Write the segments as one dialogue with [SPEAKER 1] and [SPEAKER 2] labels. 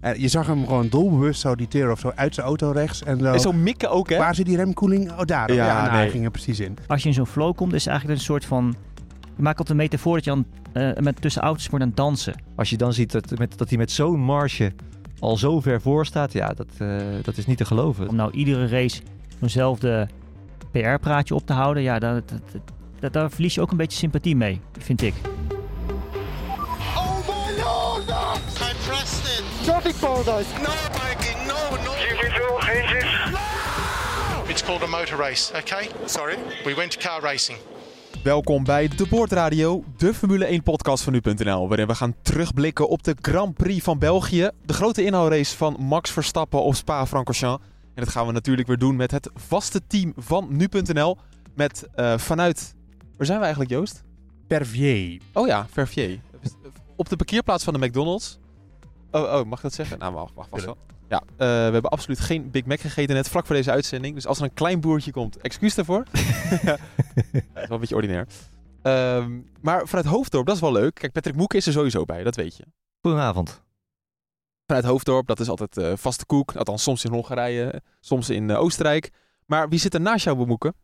[SPEAKER 1] En je zag hem gewoon doelbewust zo die Tero of zo uit zijn auto rechts. En zo,
[SPEAKER 2] En zo mikken ook, hè?
[SPEAKER 1] waar zit die remkoeling? Oh, daar.
[SPEAKER 2] Ja,
[SPEAKER 1] Ja, nou,
[SPEAKER 2] nee.
[SPEAKER 1] hij ging er precies in.
[SPEAKER 3] Als je in zo'n flow komt, is het eigenlijk een soort van... Je maakt altijd een metafoor dat je aan, eh, met tussen auto's wordt aan het dansen.
[SPEAKER 4] Als je dan ziet dat, met, dat hij met zo'n marge al zo ver voor staat, ja, dat, eh, dat is niet te geloven.
[SPEAKER 3] Om nou iedere race zo'nzelfde PR-praatje op te houden, ja, dat, dat- dat- daar verlies je ook een beetje sympathie mee, vind ik.
[SPEAKER 5] Traffic paradise! No biking! No, no!
[SPEAKER 6] It's called a motor race, okay?
[SPEAKER 5] Sorry?
[SPEAKER 6] We went to car racing.
[SPEAKER 2] Welkom bij De Boordradio, de Formule 1 podcast van nu.nl, waarin we gaan terugblikken op de Grand Prix van België, de grote inhoudrace van Max Verstappen op Spa-Francorchamps. En dat gaan we natuurlijk weer doen met het vaste team van nu.nl, met eh, vanuit, waar zijn we eigenlijk Joost?
[SPEAKER 1] Pervier.
[SPEAKER 2] Oh ja, Verviers. Op de parkeerplaats van de McDonald's. Oh, oh mag ik dat zeggen? Nou, wacht, wacht, wacht wel. Ja, eh, we hebben absoluut geen Big Mac gegeten net vlak voor deze uitzending. Dus als er een klein boertje komt, excuus daarvoor. Ja, dat is wel een beetje ordinair. Ehm, maar vanuit Hoofddorp, dat is wel leuk. Kijk, Patrick Moeke is er sowieso bij, dat weet je.
[SPEAKER 4] Goedenavond.
[SPEAKER 2] Vanuit Hoofddorp, dat is altijd eh, vaste koek. Althans, soms in Hongarije, soms in eh, Oostenrijk. Maar wie zit er naast jou, Moeke?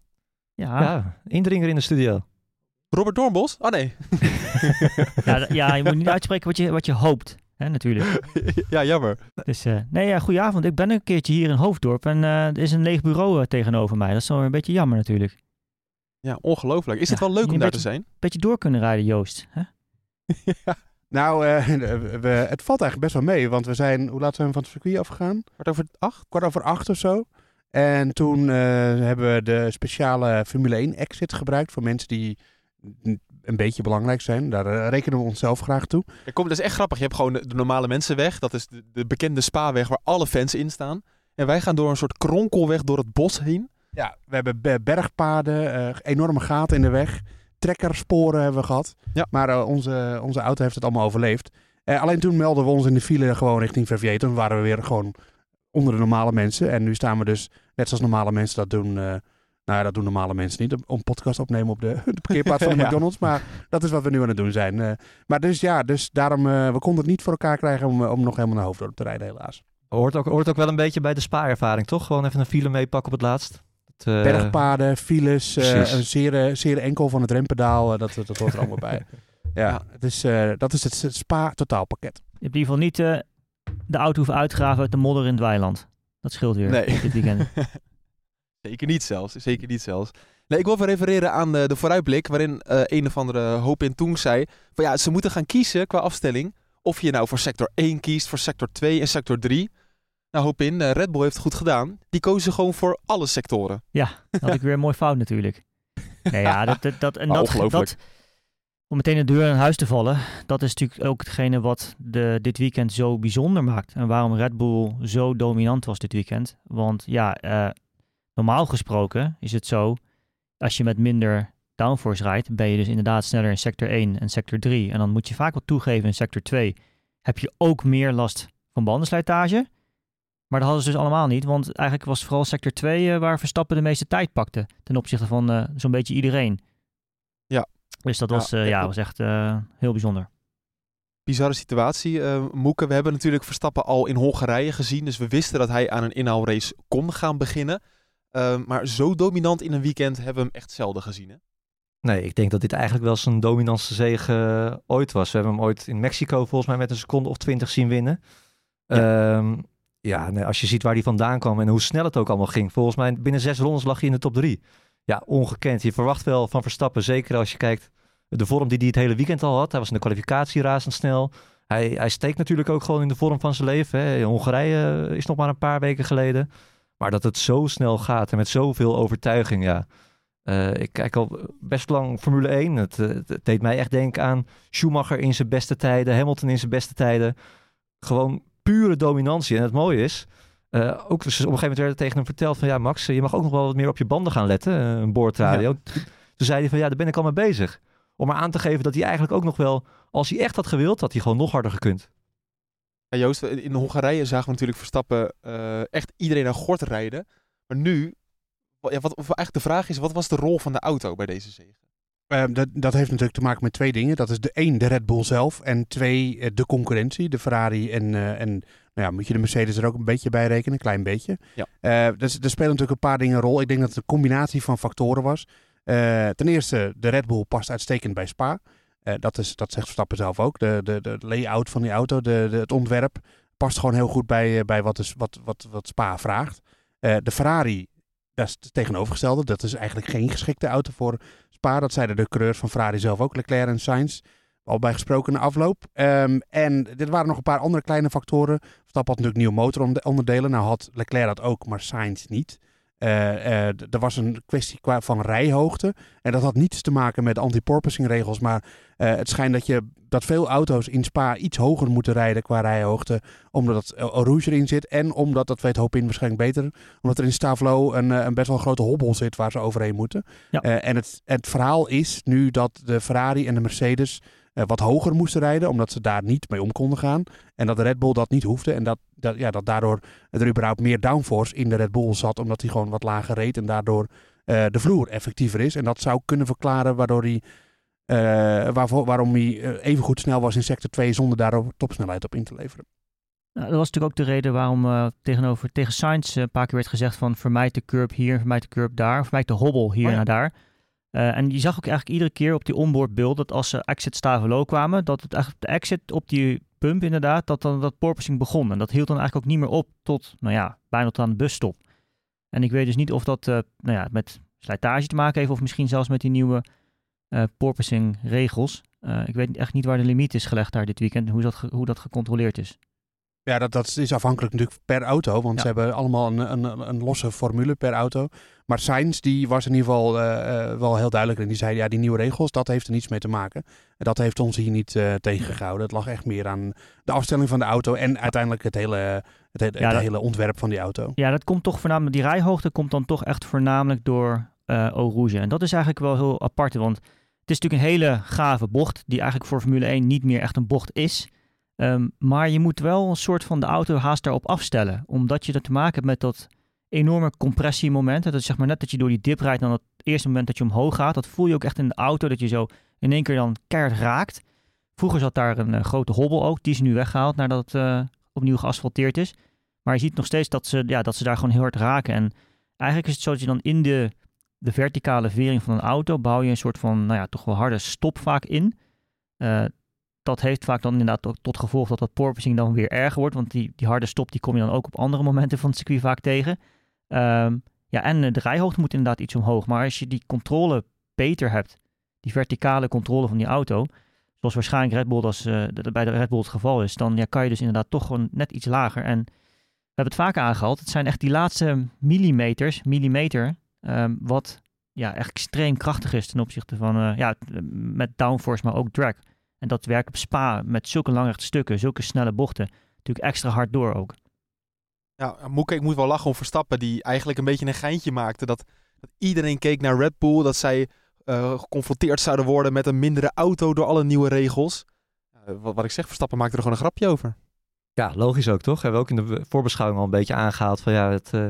[SPEAKER 3] Ja,
[SPEAKER 4] Ja, indringer in de studio.
[SPEAKER 2] Robert Doornbos? Oh nee.
[SPEAKER 3] ja, ja, je moet niet uitspreken wat je, wat je hoopt, hè, natuurlijk.
[SPEAKER 2] ja, jammer.
[SPEAKER 3] Dus, eh, nee, ja, goedenavond. Ik ben een keertje hier in Hoofddorp en eh, er is een leeg bureau eh, tegenover mij. Dat is wel een beetje jammer natuurlijk.
[SPEAKER 2] Ja, ongelooflijk. Is het
[SPEAKER 3] Ja,
[SPEAKER 2] wel leuk om daar te zijn?
[SPEAKER 3] Beetje door kunnen rijden, Joost. Hè?
[SPEAKER 1] Nou, eh, we, het valt eigenlijk best wel mee. Want we zijn, hoe laat zijn we van het circuit afgegaan?
[SPEAKER 2] Kwart over acht?
[SPEAKER 1] Kwart over acht of zo. En toen eh, hebben we de speciale Formule 1 exit gebruikt voor mensen die een beetje belangrijk zijn. Daar eh, rekenen we onszelf graag toe.
[SPEAKER 2] Ja, kom, dat is echt grappig. Je hebt gewoon de, de normale mensenweg. Dat is de, de bekende Spaweg waar alle fans in staan. En wij gaan door een soort kronkelweg door het bos heen.
[SPEAKER 1] Ja, we hebben be- bergpaden, eh, enorme gaten in de weg. Trekkersporen hebben we gehad.
[SPEAKER 2] Ja.
[SPEAKER 1] Maar eh, onze, onze auto heeft het allemaal overleefd. Alleen toen melden we ons in de file gewoon richting Verviers. Toen waren we weer gewoon onder de normale mensen. En nu staan we dus, net zoals normale mensen dat doen... nou ja, dat doen normale mensen niet. Om podcast opnemen op de, de parkeerplaats van de
[SPEAKER 2] Ja.
[SPEAKER 1] McDonald's. Maar dat is wat we nu aan het doen zijn. Eh, maar dus ja, dus daarom... eh, we konden het niet voor elkaar krijgen om, om nog helemaal naar Hoofddorp te rijden helaas.
[SPEAKER 4] Hoort ook, hoort ook wel een beetje bij de spaarervaring, toch? Gewoon even een file meepakken op het laatst. Het, eh,
[SPEAKER 1] Bergpaden, files, eh, een zeer, zeer enkel van het rempedaal. dat, dat hoort er allemaal bij. Ja,
[SPEAKER 2] Ja.
[SPEAKER 1] Het is, eh, dat is het spa-totaalpakket.
[SPEAKER 3] Je hebt in ieder geval niet eh, de auto hoeven uitgraven uit de modder in het weiland. Dat scheelt weer
[SPEAKER 2] Nee.
[SPEAKER 3] dit weekend.
[SPEAKER 2] Zeker niet zelfs. Zeker niet zelfs. Nee, ik wil even refereren aan de, de vooruitblik. Waarin eh, een of andere hoop in Toen zei. Van ja, ze moeten gaan kiezen qua afstelling. Of je nou voor sector 1 kiest, voor sector 2 en sector 3. Nou, hoop in. eh, Red Bull heeft het goed gedaan. Die kozen gewoon voor alle sectoren.
[SPEAKER 3] Ja, dat had ik weer een mooi fout natuurlijk. Nee, ja, dat, dat, dat, en dat, dat, om meteen de deur in huis te vallen, dat is natuurlijk ook hetgene wat de, dit weekend zo bijzonder maakt. En waarom Red Bull zo dominant was dit weekend. Want ja, eh, normaal gesproken is het zo, als je met minder downforce rijdt, ben je dus inderdaad sneller in sector 1 en sector 3. En dan moet je vaak wat toegeven in sector 2. Heb je ook meer last van bandenslijtage. Maar dat hadden ze dus allemaal niet, want eigenlijk was vooral sector 2 eh, waar Verstappen de meeste tijd pakte. Ten opzichte van eh, zo'n beetje iedereen.
[SPEAKER 2] Ja.
[SPEAKER 3] Dus dat was, eh, ja, was echt eh, heel bijzonder.
[SPEAKER 2] Bizarre situatie. eh Moeke, we hebben natuurlijk Verstappen al in Hongarije gezien. Dus we wisten dat hij aan een inhaalrace kon gaan beginnen. Eh, maar zo dominant in een weekend hebben we hem echt zelden gezien. Hè?
[SPEAKER 4] Nee, ik denk dat dit eigenlijk wel zijn dominantste zege eh, ooit was. We hebben hem ooit in Mexico volgens mij met een seconde of twintig zien winnen. Ja, ja nee, als je ziet waar hij vandaan kwam en hoe snel het ook allemaal ging. Volgens mij binnen zes rondes lag hij in de top drie. Ja, ongekend. Je verwacht wel van Verstappen, zeker als je kijkt de vorm die hij het hele weekend al had. Hij was in de kwalificatie razendsnel. Hij, hij steekt natuurlijk ook gewoon in de vorm van zijn leven. Hè. In Hongarije eh, is nog maar een paar weken geleden. Maar dat het zo snel gaat en met zoveel overtuiging, ja. Eh, ik kijk al best lang Formule 1. Het, eh, het deed mij echt denken aan Schumacher in zijn beste tijden, Hamilton in zijn beste tijden. Gewoon pure dominantie. En het mooie is, eh, ook dus op een gegeven moment werd er tegen hem verteld van ja Max, je mag ook nog wel wat meer op je banden gaan letten, een boordradio. Toen zei hij van ja, daar ben ik al mee bezig. Om maar aan te geven dat hij eigenlijk ook nog wel, als hij echt had gewild, had hij gewoon nog harder gekund.
[SPEAKER 2] Ja, Joost, in Hongarije zagen we natuurlijk Verstappen eh, echt iedereen aan gort rijden. Maar nu, ja, wat, of eigenlijk de vraag is, wat was de rol van de auto bij deze zege?
[SPEAKER 1] Ehm, dat, dat heeft natuurlijk te maken met twee dingen. Dat is de één, de Red Bull zelf. En twee, eh, de concurrentie. De Ferrari en, eh, en nou ja, moet je de Mercedes er ook een beetje bij rekenen. Een klein beetje.
[SPEAKER 2] Ja.
[SPEAKER 1] Eh, dus er spelen natuurlijk een paar dingen een rol. Ik denk dat het een combinatie van factoren was. Ten eerste, de Red Bull past uitstekend bij Spa. Eh, dat, is, dat zegt Verstappen zelf ook. De, de, de layout van die auto, de, het ontwerp, past gewoon heel goed bij, eh, bij wat, is, wat, wat, wat Spa vraagt. Eh, de Ferrari, dat is het tegenovergestelde. Dat is eigenlijk geen geschikte auto voor Spa. Dat zeiden de coureurs van Ferrari zelf ook, Leclerc en Sainz. Al bij gesproken in afloop. Ehm, en er waren nog een paar andere kleine factoren. Verstappen had natuurlijk nieuwe motoronderdelen. Nou had Leclerc dat ook, maar Sainz niet. Eh, eh, er was een kwestie qua van rijhoogte. En dat had niets te maken met anti-porpoising regels. Maar eh, het schijnt dat, je, dat veel auto's in Spa iets hoger moeten rijden qua rijhoogte. Omdat rouge erin zit. En omdat, dat weet Hopin waarschijnlijk beter. Omdat er in Stavlo een, een best wel grote hobbel zit waar ze overheen moeten.
[SPEAKER 3] Ja.
[SPEAKER 1] En het, het verhaal is nu dat de Ferrari en de Mercedes eh, wat hoger moesten rijden. Omdat ze daar niet mee om konden gaan. En dat de Red Bull dat niet hoefde. En dat, dat, ja, dat daardoor er überhaupt meer downforce in de Red Bull zat. Omdat hij gewoon wat lager reed. En daardoor eh, de vloer effectiever is. En dat zou kunnen verklaren waardoor hij, eh, waarvoor, waarom hij even goed snel was in sector 2 zonder daar topsnelheid op in te leveren.
[SPEAKER 3] Nou, dat was natuurlijk ook de reden waarom tegenover, tegen Sainz een paar keer werd gezegd van vermijd de curb hier, vermijd de curb daar, vermijd de hobbel hier
[SPEAKER 1] Oh ja.
[SPEAKER 3] naar daar. Eh, en je zag ook eigenlijk iedere keer op die onboard beeld dat als ze exit Stavelo kwamen, dat het eigenlijk de exit op die pump inderdaad, dat dan dat porpoising begon. En dat hield dan eigenlijk ook niet meer op tot, nou ja, bijna tot aan de busstop. En ik weet dus niet of dat eh, nou ja, met slijtage te maken heeft of misschien zelfs met die nieuwe eh porpoising regels. Ik weet echt niet waar de limiet is gelegd daar dit weekend, hoe dat, hoe dat gecontroleerd is.
[SPEAKER 1] Ja, dat, dat is afhankelijk natuurlijk per auto. Want
[SPEAKER 3] Ja.
[SPEAKER 1] ze hebben allemaal een, een, een losse formule per auto. Maar Sainz die was in ieder geval eh, eh, wel heel duidelijk. En die zei, ja, die nieuwe regels, dat heeft er niets mee te maken. En dat heeft ons hier niet eh, tegengehouden. Het lag echt meer aan de afstelling van de auto. En uiteindelijk het hele, het, hele-
[SPEAKER 3] Ja,
[SPEAKER 1] het
[SPEAKER 3] dat-
[SPEAKER 1] hele ontwerp van die auto.
[SPEAKER 3] Ja, dat komt toch voornamelijk, die rijhoogte komt dan toch echt voornamelijk door Eau Rouge. En dat is eigenlijk wel heel apart, want het is natuurlijk een hele gave bocht, die eigenlijk voor Formule 1 niet meer echt een bocht is. Ehm, maar je moet wel een soort van de auto haast daarop afstellen, omdat je dat te maken hebt met dat enorme compressiemoment. Dat is zeg maar net dat je door die dip rijdt dan het eerste moment dat je omhoog gaat, dat voel je ook echt in de auto, dat je zo in één keer dan keihard raakt. Vroeger zat daar een eh, grote hobbel ook, die is nu weggehaald nadat het eh, opnieuw geasfalteerd is. Maar je ziet nog steeds dat ze, ja, dat ze daar gewoon heel hard raken. En eigenlijk is het zo dat je dan in de, de verticale vering van een auto bouw je een soort van, nou ja, toch wel harde stop vaak in. Eh, dat heeft vaak dan inderdaad tot gevolg dat dat porpoising dan weer erger wordt. Want die, die harde stop die kom je dan ook op andere momenten van het circuit vaak tegen. Ehm, ja, en eh, de rijhoogte moet inderdaad iets omhoog. Maar als je die controle beter hebt, die verticale controle van die auto, zoals waarschijnlijk Red Bull als, eh, dat bij de Red Bull het geval is, dan ja, kan je dus inderdaad toch gewoon net iets lager. En we hebben het vaak aangehaald. Het zijn echt die laatste millimeters, millimeter, ehm, wat ja, echt extreem krachtig is ten opzichte van, eh, ja, met downforce, maar ook drag. En dat werkt op Spa met zulke lange stukken, zulke snelle bochten, natuurlijk extra hard door ook.
[SPEAKER 2] Ja, Moeke, ik moet wel lachen om Verstappen, die eigenlijk een beetje een geintje maakte. Dat, dat iedereen keek naar Red Bull, dat zij eh, geconfronteerd zouden worden met een mindere auto door alle nieuwe regels. Eh, wat, wat ik zeg, Verstappen maakte er gewoon een grapje over.
[SPEAKER 4] Ja, logisch ook toch? Hebben we ook in de voorbeschouwing al een beetje aangehaald van ja, het, eh,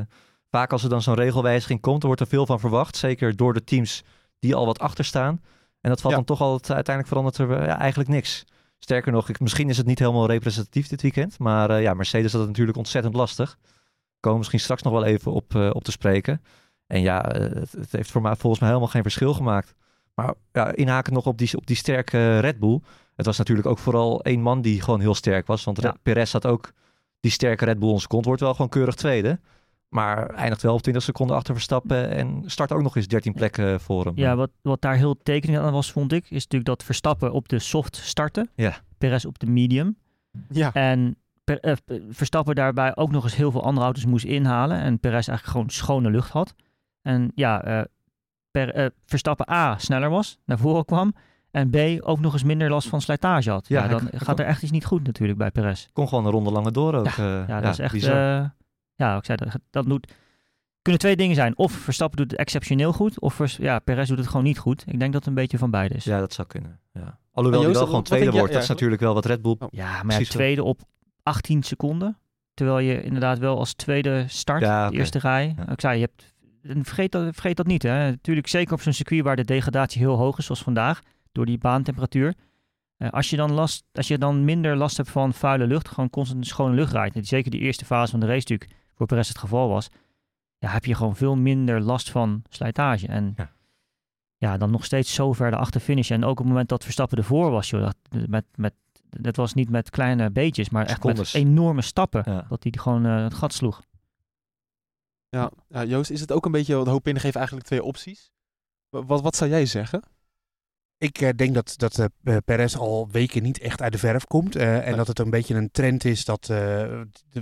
[SPEAKER 4] vaak als er dan zo'n regelwijziging komt, er wordt er veel van verwacht. Zeker door de teams die al wat achter staan. En dat valt
[SPEAKER 2] Ja.
[SPEAKER 4] dan toch al, uiteindelijk verandert er eh, ja, eigenlijk niks. Sterker nog, ik, misschien is het niet helemaal representatief dit weekend. Maar eh, ja, Mercedes had het natuurlijk ontzettend lastig. Komen misschien straks nog wel even op, eh, op te spreken. En ja, eh, het, het heeft voor mij volgens mij helemaal geen verschil gemaakt. Maar ja, inhaken nog op die, op die sterke Red Bull. Het was natuurlijk ook vooral één man die gewoon heel sterk was. Want
[SPEAKER 3] Ja.
[SPEAKER 4] Perez had ook die sterke Red Bull onze kont. Wordt wel gewoon keurig tweede. Maar eindigt wel op 20 seconden achter Verstappen. En start ook nog eens 13 plekken voor hem.
[SPEAKER 3] Ja, wat, wat daar heel tekenend aan was, vond ik, is natuurlijk dat Verstappen op de soft startte.
[SPEAKER 4] Ja.
[SPEAKER 3] Perez op de medium.
[SPEAKER 2] Ja,
[SPEAKER 3] En per, eh, Verstappen daarbij ook nog eens heel veel andere auto's moest inhalen. En Perez eigenlijk gewoon schone lucht had. En ja, eh, per, eh, Verstappen A sneller was, naar voren kwam. En B ook nog eens minder last van slijtage had.
[SPEAKER 4] Ja,
[SPEAKER 3] Ja, dan
[SPEAKER 4] hij- hij
[SPEAKER 3] gaat er echt iets niet goed natuurlijk bij Perez.
[SPEAKER 4] Kon gewoon een ronde lange door ook. eh,
[SPEAKER 3] Ja, dat is echt... ja, ik zei dat, dat doet... Kunnen twee dingen zijn. Of Verstappen doet het exceptioneel goed. Of Vers- ja, Perez doet het gewoon niet goed. Ik denk dat het een beetje van beide is.
[SPEAKER 4] Ja, dat zou kunnen. Ja. Alhoewel hij wel gewoon tweede wordt. Dat is natuurlijk wel wat Red Bull...
[SPEAKER 2] Oh.
[SPEAKER 3] Ja, maar ja, tweede op 18 seconden. Terwijl je inderdaad wel als tweede start,
[SPEAKER 4] Ja,
[SPEAKER 3] de eerste rij.
[SPEAKER 4] Ja.
[SPEAKER 3] Ik zei, je hebt vergeet, dat, vergeet dat niet. Hè. Natuurlijk zeker op zo'n circuit waar de degradatie heel hoog is, zoals vandaag, door die baantemperatuur. Eh, als, je dan last, als je dan minder last hebt van vuile lucht, gewoon constant schone lucht rijdt, zeker die eerste fase van de race natuurlijk voor Perez het geval was, ja, heb je gewoon veel minder last van slijtage. En ja,
[SPEAKER 4] Ja.
[SPEAKER 3] dan nog steeds zo ver achter finishen. En ook op het moment dat Verstappen ervoor was, joh, dat, met, met, dat was niet met kleine beetjes, maar echt
[SPEAKER 4] Secondes.
[SPEAKER 3] met enorme stappen.
[SPEAKER 4] Ja.
[SPEAKER 3] Dat hij gewoon eh, het gat sloeg.
[SPEAKER 2] Ja. ja, Joost, is het ook een beetje, want Hopin geeft eigenlijk twee opties. Wa- Wat, wat zou jij zeggen?
[SPEAKER 1] Ik eh, denk dat, dat eh, Perez al weken niet echt uit de verf komt. eh, en
[SPEAKER 2] Nee.
[SPEAKER 1] dat het een beetje een trend is dat,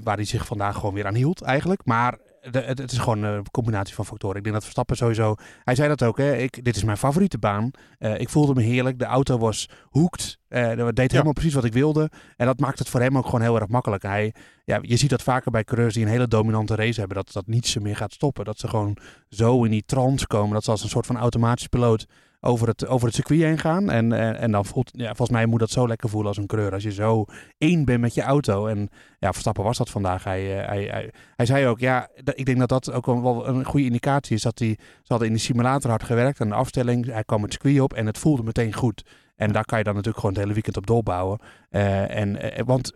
[SPEAKER 1] waar hij zich vandaag gewoon weer aan hield eigenlijk. Maar de, het, het is gewoon een combinatie van factoren. Ik denk dat Verstappen sowieso... Hij zei dat ook, hè. Ik, dit is mijn favoriete baan. Ik voelde me heerlijk. De auto was hoekt. Dat deed helemaal precies wat ik wilde. En dat maakt het voor hem ook gewoon heel erg makkelijk. Hij, ja, je ziet dat vaker bij coureurs die een hele dominante race hebben. Dat, dat niets ze meer gaat stoppen. Dat ze gewoon zo in die trance komen. Dat ze als een soort van automatisch piloot over het, over het circuit heen gaan. En, en, en dan voelt, ja, volgens mij moet dat zo lekker voelen als een coureur. Als je zo één bent met je auto. En ja, Verstappen was dat vandaag. Hij, eh, hij, hij, hij zei ook, ja, ik denk dat dat ook wel- een goede indicatie is. Dat hij, ze hadden in de simulator hard gewerkt aan de afstelling. Hij kwam het circuit op en het voelde meteen goed. En daar kan je dan natuurlijk gewoon het hele weekend op doorbouwen. Eh, en, eh, want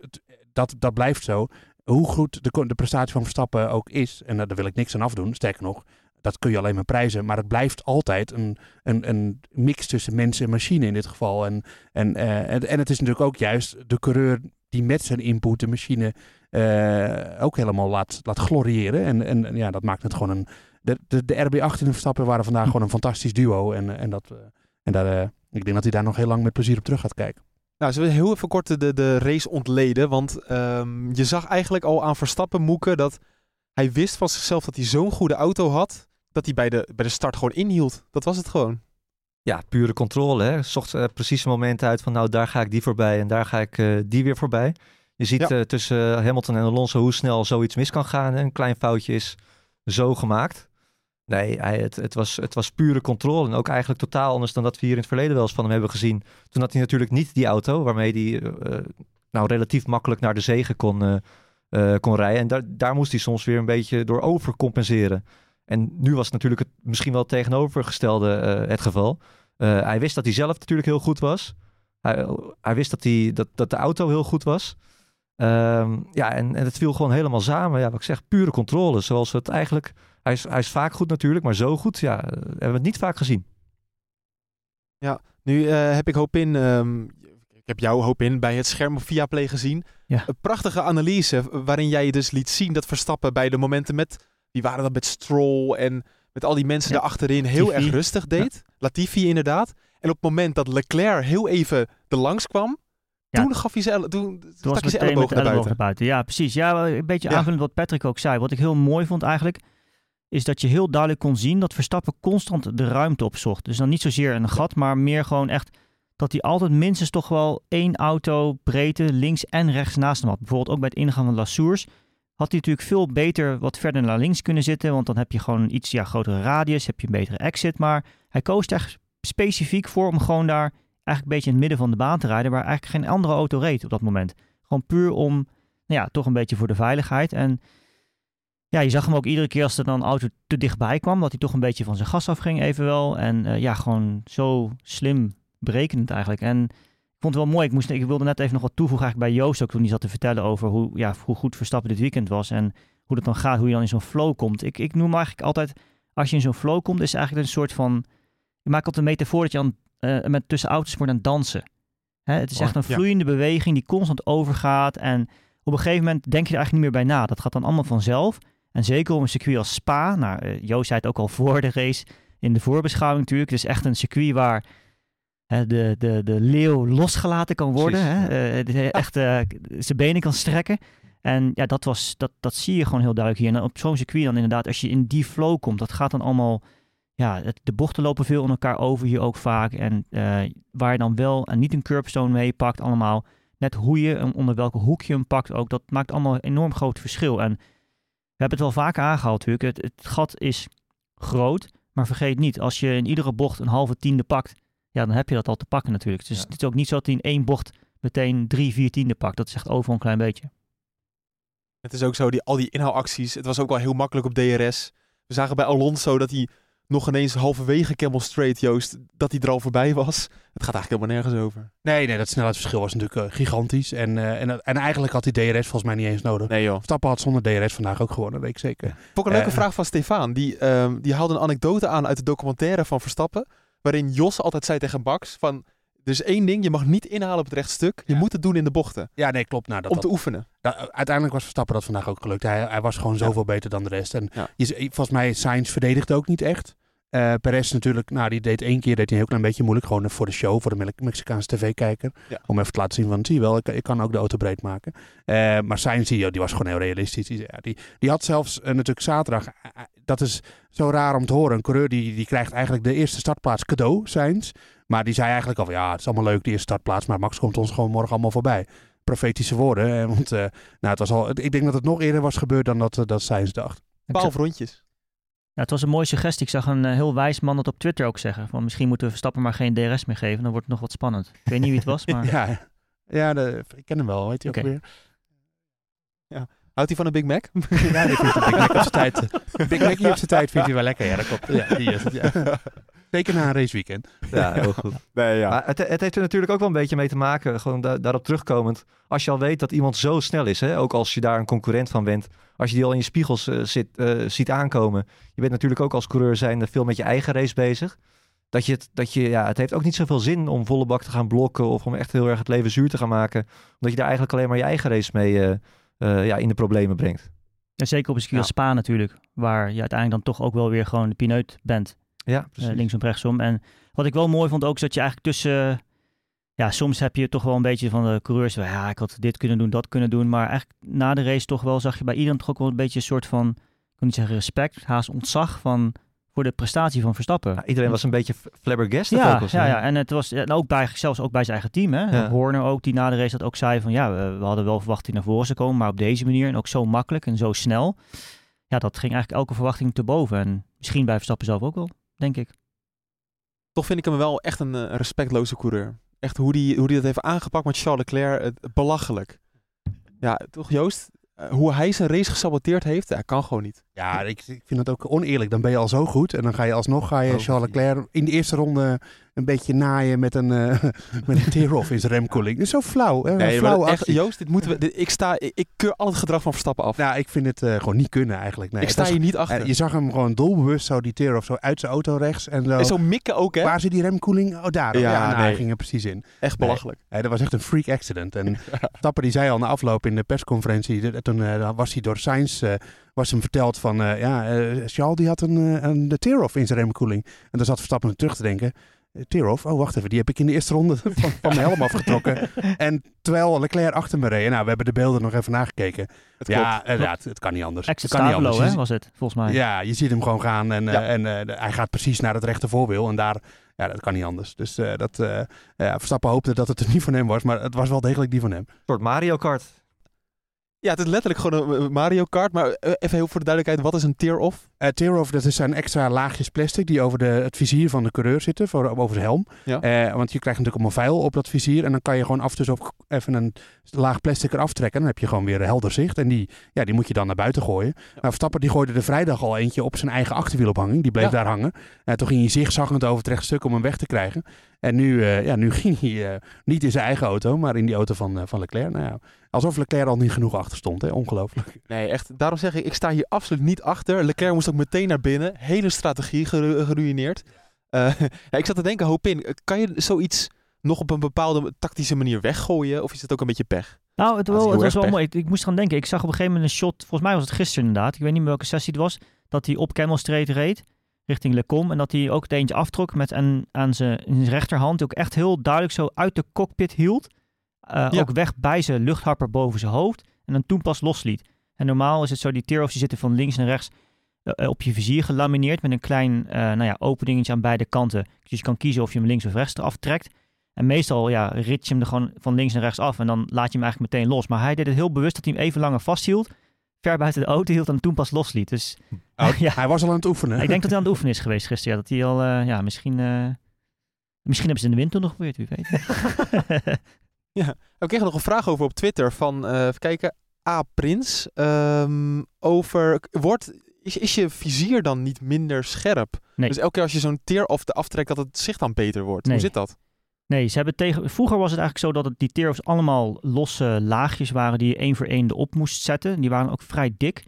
[SPEAKER 1] dat, dat blijft zo. Hoe goed de, de prestatie van Verstappen ook is, en daar wil ik niks aan afdoen. Sterker nog, dat kun je alleen maar prijzen. Maar het blijft altijd een, een, een mix tussen mens en machine in dit geval. En, en, eh, en, en het is natuurlijk ook juist de coureur die met zijn input de machine eh, ook helemaal laat, laat gloriëren. En, en ja, dat maakt het gewoon een... De, de, de RB8 en de Verstappen waren vandaag gewoon een fantastisch duo. En, en, dat, eh, en daar, ik denk dat hij daar nog heel lang met plezier op terug gaat kijken.
[SPEAKER 2] Nou, zullen we heel even kort de, de race ontleden? Want ehm, je zag eigenlijk al aan Verstappen moeken dat hij wist van zichzelf dat hij zo'n goede auto had, dat hij bij de, bij de start gewoon inhield. Dat was het gewoon.
[SPEAKER 4] Ja, pure controle. Hè. Zocht eh, precies een moment uit van nou, daar ga ik die voorbij en daar ga ik eh, die weer voorbij. Je ziet
[SPEAKER 2] Ja.
[SPEAKER 4] eh, tussen Hamilton en Alonso hoe snel zoiets mis kan gaan. hè. Een klein foutje is zo gemaakt. Nee, hij, het, het, was, het was pure controle. En ook eigenlijk totaal anders dan dat we hier in het verleden wel eens van hem hebben gezien. Toen had hij natuurlijk niet die auto waarmee hij nou, relatief makkelijk naar de zegen kon, kon rijden. En daar, daar moest hij soms weer een beetje door overcompenseren. En nu was natuurlijk het misschien wel het tegenovergestelde eh, het geval. Eh, hij wist dat hij zelf natuurlijk heel goed was. Hij, hij wist dat, hij, dat, dat de auto heel goed was. Ehm, ja, en, en het viel gewoon helemaal samen. Ja, wat ik zeg, pure controle. Zoals we het eigenlijk... Hij is, hij is vaak goed natuurlijk, maar zo goed ja, eh, hebben we het niet vaak gezien.
[SPEAKER 2] Nu eh, heb ik hoop in, ehm, ik heb jou hoop in bij het scherm op Viaplay gezien.
[SPEAKER 3] Ja.
[SPEAKER 2] Een prachtige analyse waarin jij je dus liet zien dat Verstappen bij de momenten met, wie waren dat met Stroll en met al die mensen
[SPEAKER 3] Ja,
[SPEAKER 2] daarachterin heel
[SPEAKER 3] Latifi.
[SPEAKER 2] erg rustig deed. Latifi inderdaad. En op het moment dat Leclerc heel even er langs kwam,
[SPEAKER 3] Ja.
[SPEAKER 2] toen gaf hij zijn, elle- toen,
[SPEAKER 3] Toen
[SPEAKER 2] stak hij zijn
[SPEAKER 3] met
[SPEAKER 2] elleboog naar buiten.
[SPEAKER 3] naar buiten. Ja, precies. Ja, een beetje
[SPEAKER 2] Ja.
[SPEAKER 3] aanvullend wat Patrick ook zei. Wat ik heel mooi vond eigenlijk, is dat je heel duidelijk kon zien dat Verstappen constant de ruimte opzocht. Dus dan niet zozeer een gat, maar meer gewoon echt dat hij altijd minstens toch wel één auto breedte links en rechts naast hem had. Bijvoorbeeld ook bij het ingaan van La Source had hij natuurlijk veel beter wat verder naar links kunnen zitten, want dan heb je gewoon een iets ja, grotere radius, heb je een betere exit. Maar hij koos er specifiek voor om gewoon daar eigenlijk een beetje in het midden van de baan te rijden, waar eigenlijk geen andere auto reed op dat moment. Gewoon puur om, nou ja, toch een beetje voor de veiligheid. En ja, je zag hem ook iedere keer als er dan een auto te dichtbij kwam, dat hij toch een beetje van zijn gas afging evenwel. En eh, ja, gewoon zo slim berekenend eigenlijk. En vond het wel mooi. Ik, moest, ik wilde net even nog wat toevoegen eigenlijk bij Joost ook toen hij zat te vertellen over hoe, ja, hoe goed Verstappen dit weekend was. En hoe dat dan gaat, hoe je dan in zo'n flow komt. Ik, ik noem eigenlijk altijd, als je in zo'n flow komt, is eigenlijk een soort van... Ik maak altijd een metafoor dat je aan, eh, met tussen autosport aan het dansen. Hè, het is
[SPEAKER 4] Mooi,
[SPEAKER 3] echt een
[SPEAKER 2] ja.
[SPEAKER 3] vloeiende beweging die constant overgaat. En op een gegeven moment denk je er eigenlijk niet meer bij na. Dat gaat dan allemaal vanzelf. En zeker op een circuit als Spa. Nou, eh, Joost zei het ook al voor de race. In de voorbeschouwing natuurlijk. Het is echt een circuit waar de, de, de leeuw losgelaten kan worden.
[SPEAKER 4] Precies,
[SPEAKER 3] Hè? Eh, echt eh, zijn benen kan strekken. En ja, dat, was, dat, dat zie je gewoon heel duidelijk hier. En op zo'n circuit dan inderdaad, als je in die flow komt, dat gaat dan allemaal... Ja, het- de bochten lopen veel in elkaar over hier ook vaak. En eh, waar je dan wel en niet een curbstone mee pakt allemaal. Net hoe je hem, onder welke hoek je hem pakt ook. Dat maakt allemaal een enorm groot verschil. En we hebben het wel vaker aangehaald natuurlijk. Het, het gat is groot, maar vergeet niet, als je in iedere bocht een halve tiende pakt, ja, dan heb je dat al te pakken natuurlijk. Dus
[SPEAKER 4] Ja.
[SPEAKER 3] het is ook niet zo dat hij in één bocht meteen drie, vier tiende pakt. Dat is echt overal een klein beetje.
[SPEAKER 2] Het is ook zo, die, al die inhaalacties. Het was ook wel heel makkelijk op DRS. We zagen bij Alonso dat hij nog ineens halverwege Camel Straight, Joost, dat hij er al voorbij was. Het gaat eigenlijk helemaal nergens over.
[SPEAKER 1] Nee, nee, dat snelheidsverschil was natuurlijk eh, gigantisch. En, eh, en, en eigenlijk had hij DRS volgens mij niet eens nodig.
[SPEAKER 2] Nee joh.
[SPEAKER 1] Verstappen had zonder DRS vandaag ook gewonnen, weet ik zeker.
[SPEAKER 2] Vond ik een leuke
[SPEAKER 1] Eh.
[SPEAKER 2] vraag van Stefan. Die, ehm, die haalde een anekdote aan uit de documentaire van Verstappen. Waarin Jos altijd zei tegen Bax van... Er is één ding, je mag niet inhalen op het rechtstuk. Je
[SPEAKER 1] Ja.
[SPEAKER 2] moet het doen in de bochten.
[SPEAKER 1] Ja, nee, klopt. Nou, dat,
[SPEAKER 2] om
[SPEAKER 1] dat-
[SPEAKER 2] te oefenen.
[SPEAKER 1] da- uiteindelijk was Verstappen dat vandaag ook gelukt. Hij, hij was gewoon zoveel beter dan de rest. En je, volgens mij, Sainz verdedigde ook niet echt. Eh Perez natuurlijk, nou, die deed één keer deed hij een heel klein beetje moeilijk. Gewoon voor de show, voor de Me- Mexicaanse tv-kijker.
[SPEAKER 2] Ja.
[SPEAKER 1] Om even te laten zien van, zie je wel, ik, ik kan ook de auto breed maken. Eh, maar Sainz, die, die was gewoon heel realistisch. Die, die, die had zelfs eh, natuurlijk zaterdag, dat is zo raar om te horen. Een coureur die, die krijgt eigenlijk de eerste startplaats cadeau, Sainz. Maar die zei eigenlijk al van, ja, het is allemaal leuk, die eerste startplaats. Maar Max komt ons gewoon morgen allemaal voorbij. Profetische woorden. Want eh, nou, het was al, ik denk dat het nog eerder was gebeurd dan dat, dat Sainz dacht.
[SPEAKER 2] Twaalf rondjes.
[SPEAKER 3] Ja, het was een mooie suggestie. Ik zag een eh, heel wijs man dat op Twitter ook zeggen. Van misschien moeten we Verstappen maar geen DRS meer geven. Dan wordt het nog wat spannend. Ik weet niet wie het was, maar...
[SPEAKER 1] Ja, ja de, ik ken hem wel, weet je ook weer.
[SPEAKER 2] Houdt hij van een Big Mac?
[SPEAKER 1] Ja, die vindt de Big Mac op zijn tijd. eh, Big Mac op zijn tijd vindt hij wel lekker. Ja, dat klopt. Ja, die is het, ja. Zeker na een raceweekend.
[SPEAKER 4] Ja, heel goed.
[SPEAKER 2] Nee, ja.
[SPEAKER 4] Maar het, het heeft er natuurlijk ook wel een beetje mee te maken, gewoon da- daarop terugkomend. Als je al weet dat iemand zo snel is, hè, ook als je daar een concurrent van bent, als je die al in je spiegels eh, zit, eh, ziet aankomen. Je bent natuurlijk ook als coureur zijnde veel met je eigen race bezig. Dat je het, dat je, ja, het heeft ook niet zoveel zin om volle bak te gaan blokken of om echt heel erg het leven zuur te gaan maken. Omdat je daar eigenlijk alleen maar je eigen race mee eh, eh, ja, in de problemen brengt.
[SPEAKER 3] En zeker op een circuit
[SPEAKER 4] Ja.
[SPEAKER 3] Spa natuurlijk. Waar je uiteindelijk dan toch ook wel weer gewoon de pineut bent.
[SPEAKER 4] Ja,
[SPEAKER 3] eh,
[SPEAKER 4] precies.
[SPEAKER 3] linksom, rechtsom. En wat ik wel mooi vond ook, is dat je eigenlijk tussen... Ja, soms heb je toch wel een beetje van de coureurs... Ja, ik had dit kunnen doen, dat kunnen doen. Maar eigenlijk na de race toch wel zag je bij iedereen toch ook wel een beetje een soort van... Ik kan niet zeggen respect, haast ontzag van, voor de prestatie van Verstappen.
[SPEAKER 4] Ja, iedereen was een beetje flabbergasted ook
[SPEAKER 3] Ja,
[SPEAKER 4] zo.
[SPEAKER 3] ja, ja, en het was en ook bij, zelfs ook bij zijn eigen team. Hè?
[SPEAKER 4] Ja.
[SPEAKER 3] Horner ook, die na de race dat ook zei van ja, we, we hadden wel verwacht dat hij naar voren zou komen, maar op deze manier en ook zo makkelijk en zo snel. Ja, dat ging eigenlijk elke verwachting te boven. En misschien bij Verstappen zelf ook wel, denk ik.
[SPEAKER 2] Toch vind ik hem wel echt een eh, respectloze coureur. Echt hoe die, hoe die dat heeft aangepakt met Charles Leclerc, het, belachelijk. Ja, toch Joost? Eh, hoe hij zijn race gesaboteerd heeft, ja, kan gewoon niet.
[SPEAKER 1] Ja, ik, ik vind het ook oneerlijk. Dan ben je al zo goed. En dan ga je alsnog ga je
[SPEAKER 4] Oh,
[SPEAKER 1] Charles Leclerc in de eerste ronde een beetje naaien met een, eh met een tear-off in zijn remkoeling. Dat is zo flauw. Hè?
[SPEAKER 2] Nee, dat echt. Joost, dit moeten we, dit- ik, sta, ik, ik keur al het gedrag van Verstappen af.
[SPEAKER 1] Nou, ik vind het eh, gewoon niet kunnen eigenlijk. Nee,
[SPEAKER 2] ik sta hier niet achter.
[SPEAKER 1] eh, je zag hem gewoon dolbewust zo die tear-off zo uit zijn auto rechts. En zo.
[SPEAKER 2] en zo mikken ook, hè?
[SPEAKER 1] Waar zit die remkoeling? Oh, daar.
[SPEAKER 2] Ja,
[SPEAKER 1] Ja, nou,
[SPEAKER 2] nee.
[SPEAKER 1] ging er precies in.
[SPEAKER 2] Echt belachelijk.
[SPEAKER 1] Dat was echt een freak accident. En Tapper die zei al na afloop in de persconferentie, de- toen was hij door Sainz, was hem verteld van, eh, ja, eh Charles die had een, eh, een de tear-off in zijn remkoeling. En dan zat Verstappen terug te denken, tear-off? Oh, wacht even, die heb ik in de eerste ronde van, van mijn helm afgetrokken. En terwijl Leclerc achter me reed. Nou, we hebben de beelden nog even nagekeken.
[SPEAKER 2] Het
[SPEAKER 1] ja, eh, ja het, het kan niet anders.
[SPEAKER 3] Exit
[SPEAKER 1] het kan niet anders.
[SPEAKER 3] hè, was het, volgens mij.
[SPEAKER 1] ja, je ziet hem gewoon gaan en, eh,
[SPEAKER 2] Ja.
[SPEAKER 1] en eh, hij gaat precies naar het rechte voorwiel. En daar, ja, dat kan niet anders. Dus eh, dat, eh, ja, Verstappen hoopte dat het er niet van hem was, maar het was wel degelijk die van hem.
[SPEAKER 4] Een soort Mario Kart.
[SPEAKER 2] Ja, het is letterlijk gewoon een eh, Mario Kart. Maar eh, even heel voor de duidelijkheid, wat is een tear-off?
[SPEAKER 1] Uh, tear-off, dat zijn extra laagjes plastic die over de, het vizier van de coureur zitten, voor, over zijn helm.
[SPEAKER 2] Ja.
[SPEAKER 1] Eh, want je krijgt natuurlijk allemaal vuil op dat vizier en dan kan je gewoon af en toe zo even een laag plastic eraf trekken. Dan heb je gewoon weer helder zicht en die, ja, die moet je dan naar buiten gooien. Nou, Verstappen die gooide er vrijdag al eentje op zijn eigen achterwielophanging. Die bleef
[SPEAKER 2] Ja.
[SPEAKER 1] daar hangen. En toen ging hij zigzaggend over het rechtstuk om hem weg te krijgen. En nu, eh, ja, nu ging hij eh, niet in zijn eigen auto, maar in die auto van, eh, van Leclerc. Nou ja, alsof Leclerc al niet genoeg achter stond. Hè? Ongelooflijk.
[SPEAKER 2] Nee, echt. Daarom zeg ik, ik sta hier absoluut niet achter. Leclerc moest ook meteen naar binnen. Hele strategie geru- geruineerd. Eh, ja, ik zat te denken, hoop in. Kan je zoiets nog op een bepaalde tactische manier weggooien? Of is het ook een beetje pech?
[SPEAKER 3] Nou, het,
[SPEAKER 2] Dat is
[SPEAKER 3] wel, het was wel mooi. Ik, ik moest gaan denken. Ik zag op een gegeven moment een shot. Volgens mij was het gisteren inderdaad. Ik weet niet meer welke sessie het was. Dat hij op Camel Street reed. Richting Lecom. En dat hij ook het eentje aftrok. Met en aan zijn, rechterhand. Ook echt heel duidelijk zo uit de cockpit hield. Eh,
[SPEAKER 2] Ja.
[SPEAKER 3] Ook weg bij zijn luchtharper boven zijn hoofd. En dan toen pas losliet. En normaal is het zo. Die tear-offs die zitten van links naar rechts. eh, eh, op je vizier gelamineerd. Met een klein nou ja, openingetje aan beide kanten. Dus je kan kiezen of je hem links of rechts eraf trekt. En meestal ja, rit je hem er gewoon van links naar rechts af en dan laat je hem eigenlijk meteen los. Maar hij deed het heel bewust dat hij hem even langer vasthield, ver buiten de auto hield en toen pas losliet. Dus
[SPEAKER 1] Oh,
[SPEAKER 3] ja,
[SPEAKER 1] Hij was al aan het oefenen.
[SPEAKER 3] ik denk dat hij aan het oefenen is geweest gisteren. Ja, dat hij al, ja, misschien, misschien hebben ze in de wind toen nog gebeurd, wie weet.
[SPEAKER 2] Ik kreeg nog een vraag over op Twitter van, eh even kijken, A. Prins. Ehm, over, wordt is, is je vizier dan niet minder scherp?
[SPEAKER 3] Nee.
[SPEAKER 2] Dus elke keer als je zo'n teer of aftrekt, dat het zicht dan beter wordt.
[SPEAKER 3] Nee.
[SPEAKER 2] Hoe zit dat?
[SPEAKER 3] Nee, ze hebben tegen... Vroeger was het eigenlijk zo dat het, die tear-offs allemaal losse laagjes waren die je één voor één erop moest zetten. Die waren ook vrij dik.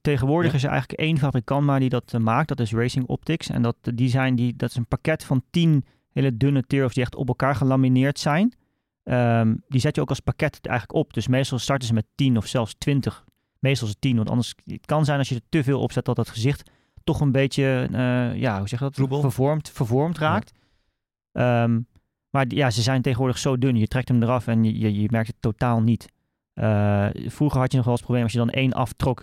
[SPEAKER 3] Tegenwoordig
[SPEAKER 2] Ja.
[SPEAKER 3] is er eigenlijk één fabrikant maar die dat eh, maakt. Dat is Racing Optics. En dat, die zijn die, dat is een pakket van tien hele dunne tear-offs die echt op elkaar gelamineerd zijn. Ehm, die zet je ook als pakket eigenlijk op. Dus meestal starten ze met 10 of zelfs 20. Meestal is het 10, want anders het kan zijn als je er te veel op zet dat het gezicht toch een beetje, eh, ja, hoe zeg je dat?
[SPEAKER 4] Troebel.
[SPEAKER 3] Vervormd, vervormd raakt. Ehm, maar ja, ze zijn tegenwoordig zo dun. Je trekt hem eraf en je, je, je merkt het totaal niet. Eh, vroeger had je nog wel eens het probleem als je dan één aftrok.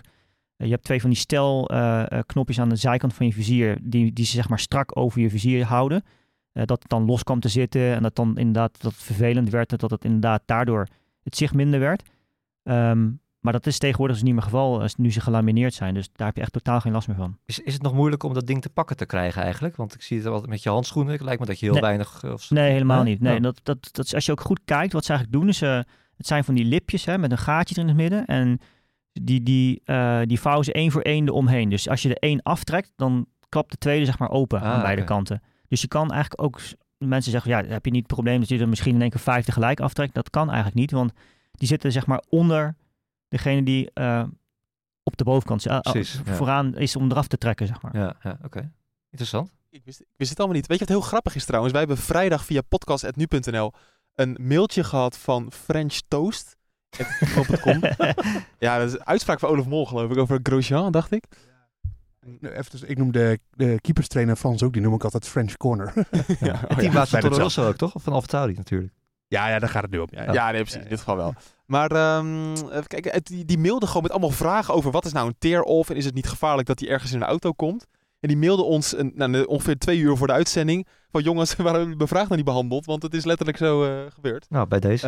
[SPEAKER 3] eh, je hebt twee van die stel eh, eh, knopjes aan de zijkant van je vizier. Die, die ze zeg maar strak over je vizier houden. Eh, dat het dan los kwam te zitten. En dat dan inderdaad dat het vervelend werd. Dat het inderdaad daardoor het zicht minder werd. Ehm, maar dat is tegenwoordig dus niet meer geval als nu ze gelamineerd zijn. Dus daar heb je echt totaal geen last meer van.
[SPEAKER 4] Is, is het nog moeilijk om dat ding te pakken te krijgen eigenlijk? Want ik zie het altijd met je handschoenen. Het lijkt me dat je heel
[SPEAKER 3] Nee.
[SPEAKER 4] weinig... eh, Of,
[SPEAKER 3] Nee, helemaal niet. Nee,
[SPEAKER 4] Oh.
[SPEAKER 3] dat, dat, dat is, als je ook goed kijkt, wat ze eigenlijk doen, is eh, het zijn van die lipjes hè, met een gaatje er in het midden. En die, die, eh, die vouwen ze één voor één eromheen. Dus als je er één aftrekt, dan klapt de tweede zeg maar open aan
[SPEAKER 4] Ah,
[SPEAKER 3] beide
[SPEAKER 4] oké.
[SPEAKER 3] kanten. Dus je kan eigenlijk ook, mensen zeggen, ja, heb je niet het probleem dat je er misschien in één keer vijf tegelijk aftrekt? Dat kan eigenlijk niet, want die zitten zeg maar onder degene die eh, op de bovenkant
[SPEAKER 4] Precies, ja.
[SPEAKER 3] vooraan is om eraf te trekken, zeg maar.
[SPEAKER 4] Ja, ja oké. Interessant.
[SPEAKER 2] Ik wist, ik wist het allemaal niet. Weet je wat heel grappig is trouwens? Wij hebben vrijdag via podcast.nu.nl een mailtje gehad van French Toast. ja, dat is een uitspraak van Olaf Mol geloof ik over Grosjean, dacht ik.
[SPEAKER 1] Nou, Even, ik noem de, de keeperstrainer Frans ook, die noem ik altijd French Corner.
[SPEAKER 2] ja,
[SPEAKER 4] En
[SPEAKER 2] oh,
[SPEAKER 4] Toro
[SPEAKER 1] hetzelfde.
[SPEAKER 4] Rosso ook, toch? Of van AlphaTauri natuurlijk.
[SPEAKER 1] ja, ja, daar gaat het nu om. Ja, ja.
[SPEAKER 2] Ja, nee, precies. In dit geval wel. Maar ehm, even kijken, het- die, die mailde gewoon met allemaal vragen over wat is nou een tear-off en is het niet gevaarlijk dat hij ergens in een auto komt. En die mailde ons een, nou, ongeveer twee uur voor de uitzending van jongens, waarom hebben jullie mijn vraag nog niet behandeld? Want het is letterlijk zo eh, gebeurd.
[SPEAKER 4] Nou, bij deze.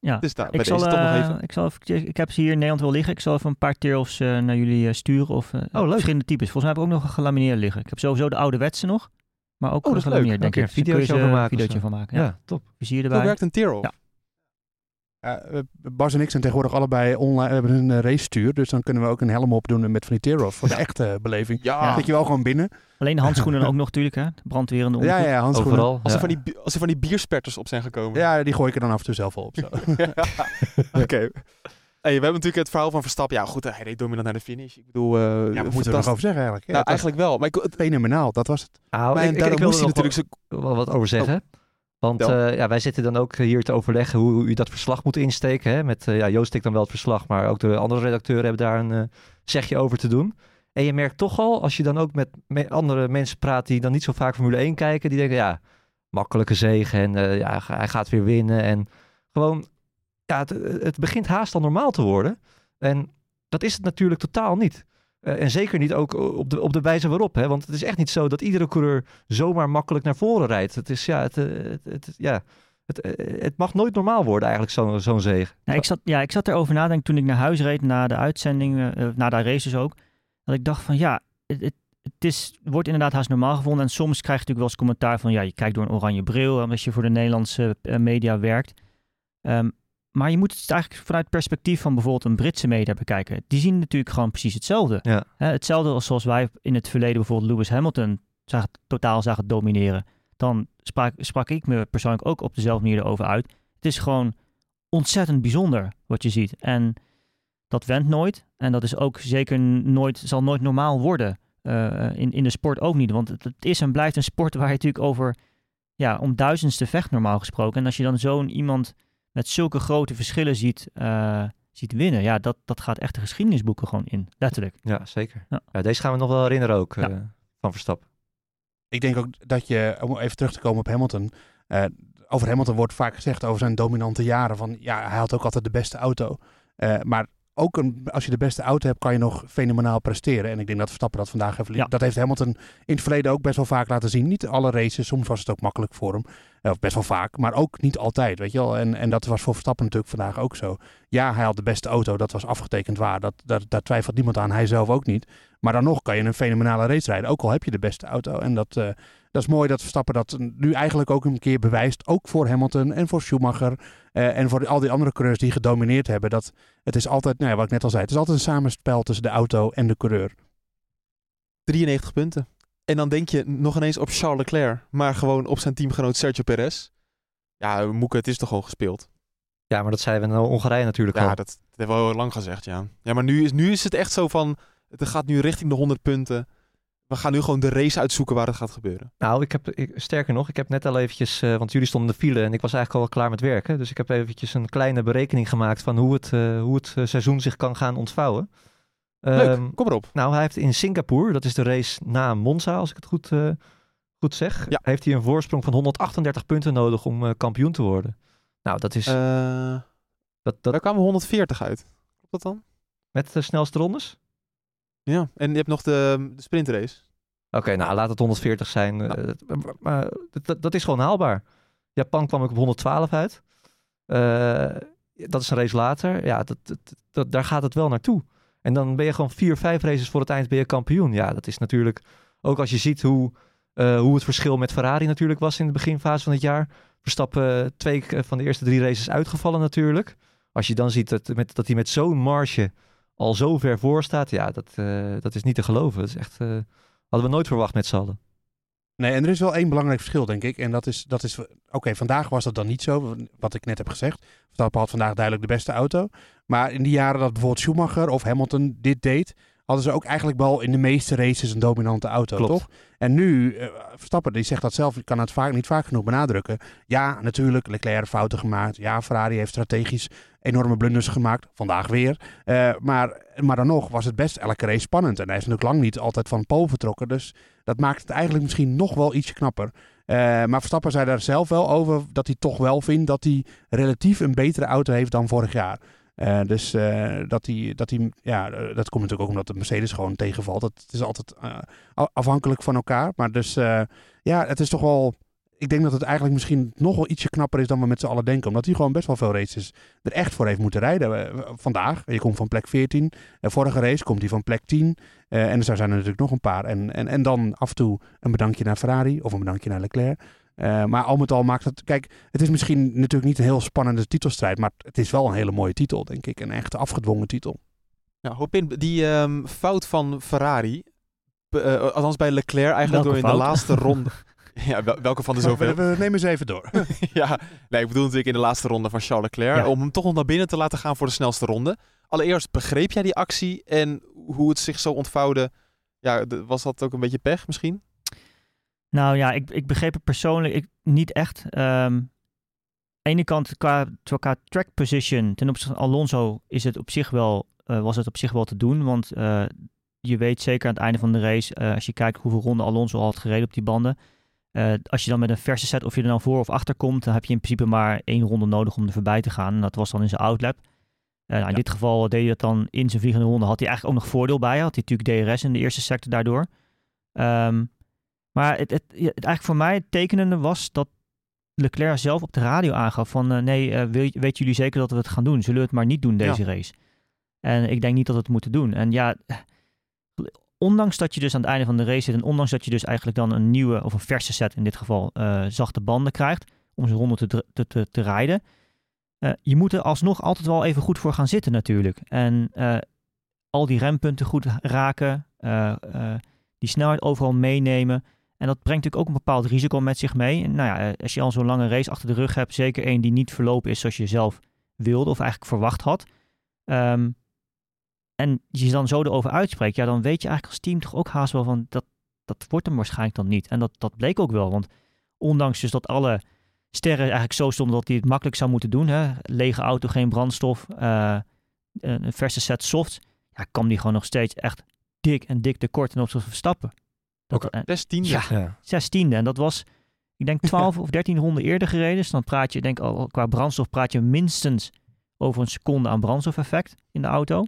[SPEAKER 3] ja.
[SPEAKER 2] Uh, dus daar, bij
[SPEAKER 3] Ik, zal,
[SPEAKER 2] deze toch nog
[SPEAKER 3] eh,
[SPEAKER 2] even.
[SPEAKER 3] ik, zal even, ik heb ze hier in Nederland wel liggen. Ik zal even een paar tear-offs eh, naar jullie eh, sturen. Of eh,
[SPEAKER 4] leuk.
[SPEAKER 3] verschillende types. Volgens mij heb ik ook nog een gelamineerd liggen. Ik heb sowieso de ouderwetse nog. Maar ook
[SPEAKER 2] Oh,
[SPEAKER 3] oh,
[SPEAKER 2] is
[SPEAKER 3] gelamineerd, denk ik.
[SPEAKER 4] Videootje
[SPEAKER 3] een
[SPEAKER 4] maken
[SPEAKER 3] videootje van maken.
[SPEAKER 4] ja.
[SPEAKER 3] Ja.
[SPEAKER 4] top.
[SPEAKER 2] Zo
[SPEAKER 3] erbij.
[SPEAKER 2] werkt een tear-off.
[SPEAKER 3] Ja.
[SPEAKER 1] Eh, Bas en ik zijn tegenwoordig allebei online, we hebben een eh, race-stuur, dus dan kunnen we ook een helm opdoen met van die tear-off voor de echte beleving.
[SPEAKER 2] Ja,
[SPEAKER 1] Zit je wel gewoon binnen.
[SPEAKER 3] Alleen de handschoenen ook nog natuurlijk. Hè? De brandwerende
[SPEAKER 1] Ja, ja, handschoenen.
[SPEAKER 4] Overal.
[SPEAKER 2] als,
[SPEAKER 4] ja.
[SPEAKER 2] er van die, als er van die biersperters op zijn gekomen.
[SPEAKER 1] Ja, die gooi ik er dan af en toe zelf op. Zo.
[SPEAKER 2] Oké. Hey, we hebben natuurlijk het verhaal van Verstappen. Ja, goed, hij reed dominant naar de finish. Ik bedoel, eh
[SPEAKER 1] Ja, we moeten er nog over zeggen eigenlijk. Ja,
[SPEAKER 2] Nou,
[SPEAKER 1] het
[SPEAKER 2] eigenlijk wel. Maar ik,
[SPEAKER 1] fenomenaal, dat was het.
[SPEAKER 4] Nou,
[SPEAKER 2] maar
[SPEAKER 4] ik, ik,
[SPEAKER 2] daarom
[SPEAKER 4] ik wil
[SPEAKER 2] moest
[SPEAKER 4] er
[SPEAKER 2] natuurlijk
[SPEAKER 4] wel, wel wat over zeggen. Want
[SPEAKER 2] Vertel.
[SPEAKER 4] eh, ja, wij zitten dan ook hier te overleggen hoe, hoe u dat verslag moet insteken. Hè? Met, eh, ja, Joost stikt dan wel het verslag, maar ook de andere redacteuren hebben daar een eh, zegje over te doen. En je merkt toch al, als je dan ook met me- andere mensen praat die dan niet zo vaak Formule 1 kijken, die denken, ja, makkelijke zege en ja, hij gaat weer winnen. En gewoon, ja, het, het begint haast al normaal te worden. En dat is het natuurlijk totaal niet. Eh, en zeker niet ook op de, op de wijze waarop. Hè? Want het is echt niet zo dat iedere coureur zomaar makkelijk naar voren rijdt. Het, is, ja, het, eh, het, ja, het, eh, het mag nooit normaal worden eigenlijk, zo'n zo'n zege.
[SPEAKER 3] Nou, ik, zat, ja, ik zat erover nadenken toen ik naar huis reed na de uitzending, eh, eh, na de races ook. Dat ik dacht van ja, het, het, het is, wordt inderdaad haast normaal gevonden. En soms krijg je natuurlijk wel eens commentaar van ja, je kijkt door een oranje bril eh, als je voor de Nederlandse eh, media werkt. Ehm, maar je moet het eigenlijk vanuit het perspectief van bijvoorbeeld een Britse media bekijken. Die zien natuurlijk gewoon precies hetzelfde.
[SPEAKER 4] Ja.
[SPEAKER 3] Hè, hetzelfde als zoals wij in het verleden bijvoorbeeld Lewis Hamilton zagen, totaal zagen domineren. Dan sprak, sprak ik me persoonlijk ook op dezelfde manier erover uit. Het is gewoon ontzettend bijzonder wat je ziet. En dat went nooit. En dat is ook zeker nooit, zal nooit normaal worden. eh, in, in de sport ook niet. Want het, het is en blijft een sport waar je natuurlijk over, ja, om duizendste vecht normaal gesproken. En als je dan zo'n iemand met zulke grote verschillen ziet, eh, ziet winnen, ja, dat, dat gaat echt de geschiedenisboeken gewoon in. Letterlijk.
[SPEAKER 4] Ja, zeker.
[SPEAKER 3] Ja.
[SPEAKER 4] Ja. deze gaan we nog wel herinneren ook,
[SPEAKER 3] Ja.
[SPEAKER 4] eh, van Verstappen.
[SPEAKER 1] Ik denk ook dat je, om even terug te komen op Hamilton. eh, over Hamilton wordt vaak gezegd over zijn dominante jaren. Van ja, hij had ook altijd de beste auto. Eh, maar ook een, als je de beste auto hebt, kan je nog fenomenaal presteren. En ik denk dat Verstappen dat vandaag heeft.
[SPEAKER 3] Ja.
[SPEAKER 1] Dat heeft Hamilton in het verleden ook best wel vaak laten zien. Niet alle races, soms was het ook makkelijk voor hem. Eh, best wel vaak, maar ook niet altijd, weet je wel. En, en dat was voor Verstappen natuurlijk vandaag ook zo. Ja, hij had de beste auto, dat was afgetekend waar. Dat, dat, daar twijfelt niemand aan, hij zelf ook niet. Maar dan nog kan je een fenomenale race rijden, ook al heb je de beste auto. En dat, eh, dat is mooi dat Verstappen dat nu eigenlijk ook een keer bewijst. Ook voor Hamilton en voor Schumacher eh, en voor al die andere coureurs die gedomineerd hebben. Dat het is altijd, nou ja, wat ik net al zei, het is altijd een samenspel tussen de auto en de coureur.
[SPEAKER 2] 93 punten. En dan denk je nog ineens op Charles Leclerc, maar gewoon op zijn teamgenoot Sergio Perez. Ja, Moeke, het is toch gewoon gespeeld.
[SPEAKER 4] Ja, maar dat zeiden we in Hongarije natuurlijk
[SPEAKER 2] Ja,
[SPEAKER 4] al.
[SPEAKER 2] dat, dat hebben we al heel lang gezegd, ja. Ja, maar nu is, nu is het echt zo van, het gaat nu richting de 100 punten. We gaan nu gewoon de race uitzoeken waar het gaat gebeuren.
[SPEAKER 4] Nou, ik heb, ik, sterker nog, ik heb net al eventjes, eh, want jullie stonden in de file en ik was eigenlijk al klaar met werken. Dus ik heb eventjes een kleine berekening gemaakt van hoe het, eh, hoe het eh, seizoen zich kan gaan ontvouwen.
[SPEAKER 2] Leuk,
[SPEAKER 4] Ehm,
[SPEAKER 2] kom erop.
[SPEAKER 4] nou, hij heeft in Singapore, dat is de race na Monza, als ik het goed, eh, goed zeg,
[SPEAKER 2] Ja.
[SPEAKER 4] heeft hij een voorsprong van 138 punten nodig om eh, kampioen te worden. Nou, dat is,
[SPEAKER 2] Eh
[SPEAKER 4] dat, dat,
[SPEAKER 2] daar kwamen we 140 uit. Klopt dat dan?
[SPEAKER 4] met de snelste rondes?
[SPEAKER 2] Ja, en je hebt nog de, de sprintrace.
[SPEAKER 4] Oké, nou laat het 140 zijn. Eh, maar- dat, dat is gewoon haalbaar. Japan kwam ik op 112 uit. Dat is een race later. Ja, dat, dat, dat- daar gaat het wel naartoe. En dan ben je gewoon vier, vijf races voor het eind ben je kampioen. Ja, dat is natuurlijk... Ook als je ziet hoe, eh, hoe het verschil met Ferrari natuurlijk was in de beginfase van het jaar. Verstappen eh, twee van de eerste drie races uitgevallen natuurlijk. Als je dan ziet dat, met, dat hij met zo'n marge al zo ver voor staat. Ja, dat, eh, dat is niet te geloven. Dat is echt... hadden we nooit verwacht met z'n.
[SPEAKER 1] Nee, en er is wel één belangrijk verschil, denk ik. En dat is, dat is oké, vandaag was dat dan niet zo, wat ik net heb gezegd. Verstappen had vandaag duidelijk de beste auto. Maar in die jaren dat bijvoorbeeld Schumacher of Hamilton dit deed, hadden ze ook eigenlijk wel in de meeste races een dominante auto,
[SPEAKER 4] Klopt.
[SPEAKER 1] toch? En nu, eh, Verstappen, die zegt dat zelf, ik kan het vaak, niet vaak genoeg benadrukken. Ja, natuurlijk, Leclerc heeft fouten gemaakt. Ja, Ferrari heeft strategisch enorme blunders gemaakt. Vandaag weer. Eh, maar, maar dan nog was het best elke race spannend. En hij is natuurlijk lang niet altijd van pole vertrokken. Dus dat maakt het eigenlijk misschien nog wel ietsje knapper. Eh, maar Verstappen zei daar zelf wel over dat hij toch wel vindt dat hij relatief een betere auto heeft dan vorig jaar. Eh, dus eh, dat hij, dat hij, ja, dat komt natuurlijk ook omdat de Mercedes gewoon tegenvalt. Dat, het is altijd afhankelijk van elkaar. Maar dus, ja, het is toch wel, ik denk dat het eigenlijk misschien nog wel ietsje knapper is dan we met z'n allen denken. Omdat hij gewoon best wel veel races er echt voor heeft moeten rijden. Eh, vandaag, je komt van plek 14. Eh, vorige race komt hij van plek 10. Eh, en er zijn er natuurlijk nog een paar. En, en, en dan af en toe een bedankje naar Ferrari of een bedankje naar Leclerc. Eh, maar al met al maakt het... Kijk, het is misschien natuurlijk niet een heel spannende titelstrijd. Maar het is wel een hele mooie titel, denk ik. Een echt afgedwongen titel.
[SPEAKER 2] Ja, Hopin, die ehm, fout van Ferrari, eh, althans bij Leclerc eigenlijk
[SPEAKER 3] Welke
[SPEAKER 2] door in de laatste ronde... ja, wel- welke van de zoveel?
[SPEAKER 1] We, we nemen ze even door.
[SPEAKER 2] ja, nee, ik bedoel natuurlijk in de laatste ronde van Charles Leclerc.
[SPEAKER 3] Ja.
[SPEAKER 2] Om hem toch nog naar binnen te laten gaan voor de snelste ronde. Allereerst, begreep jij die actie en hoe het zich zo ontvouwde? Ja, was dat ook een beetje pech misschien?
[SPEAKER 3] Nou ja, ik, ik begreep het persoonlijk ik, niet echt. Ehm, aan de ene kant, qua, qua track position ten opzichte van Alonso is het op zich wel, eh, was het op zich wel te doen. Want eh, je weet zeker aan het einde van de race, eh, als je kijkt hoeveel ronden Alonso al had gereden op die banden. Eh, als je dan met een verse set, of je er dan voor of achter komt, dan heb je in principe maar één ronde nodig om er voorbij te gaan. En dat was dan in zijn outlap. Eh, nou, in
[SPEAKER 1] Ja.
[SPEAKER 3] dit geval deed hij dat dan in zijn vliegende ronde. Had hij eigenlijk ook nog voordeel bij. Had hij natuurlijk DRS in de eerste sector daardoor. Ehm, maar het, het, het eigenlijk voor mij het tekenende was dat Leclerc zelf op de radio aangaf van eh, nee, weet, weten jullie zeker dat we het gaan doen? Zullen we het maar niet doen deze race? En ik denk niet dat we het moeten doen. En ja, ondanks dat je dus aan het einde van de race zit en ondanks dat je dus eigenlijk dan een nieuwe of een verse set in dit geval eh, zachte banden krijgt om zijn ronde te, te, te, rijden, eh, je moet er alsnog altijd wel even goed voor gaan zitten natuurlijk. En eh, al die rempunten goed raken, die snelheid overal meenemen. En dat brengt natuurlijk ook een bepaald risico met zich mee. En nou ja, als je al zo'n lange race achter de rug hebt, zeker één die niet verlopen is zoals je zelf wilde of eigenlijk verwacht had. ehm, en je dan zo erover uitspreekt, ja, dan weet je eigenlijk als team toch ook haast wel van dat, dat wordt hem waarschijnlijk dan niet. En dat, dat bleek ook wel, want ondanks dus dat alle sterren eigenlijk zo stonden dat hij het makkelijk zou moeten doen, hè, lege auto, geen brandstof, eh, een verse set soft, ja, kwam die gewoon nog steeds echt dik en dik tekort ten opzichte van Verstappen. Dat,
[SPEAKER 4] Oké.
[SPEAKER 3] en-
[SPEAKER 2] Zestiende.
[SPEAKER 3] ja,
[SPEAKER 4] Ja.
[SPEAKER 3] zestiende. En dat was, ik denk 12 of 13 ronden eerder gereden. Dus dan praat je, denk al qua brandstof praat je minstens over een seconde aan brandstofeffect in de auto.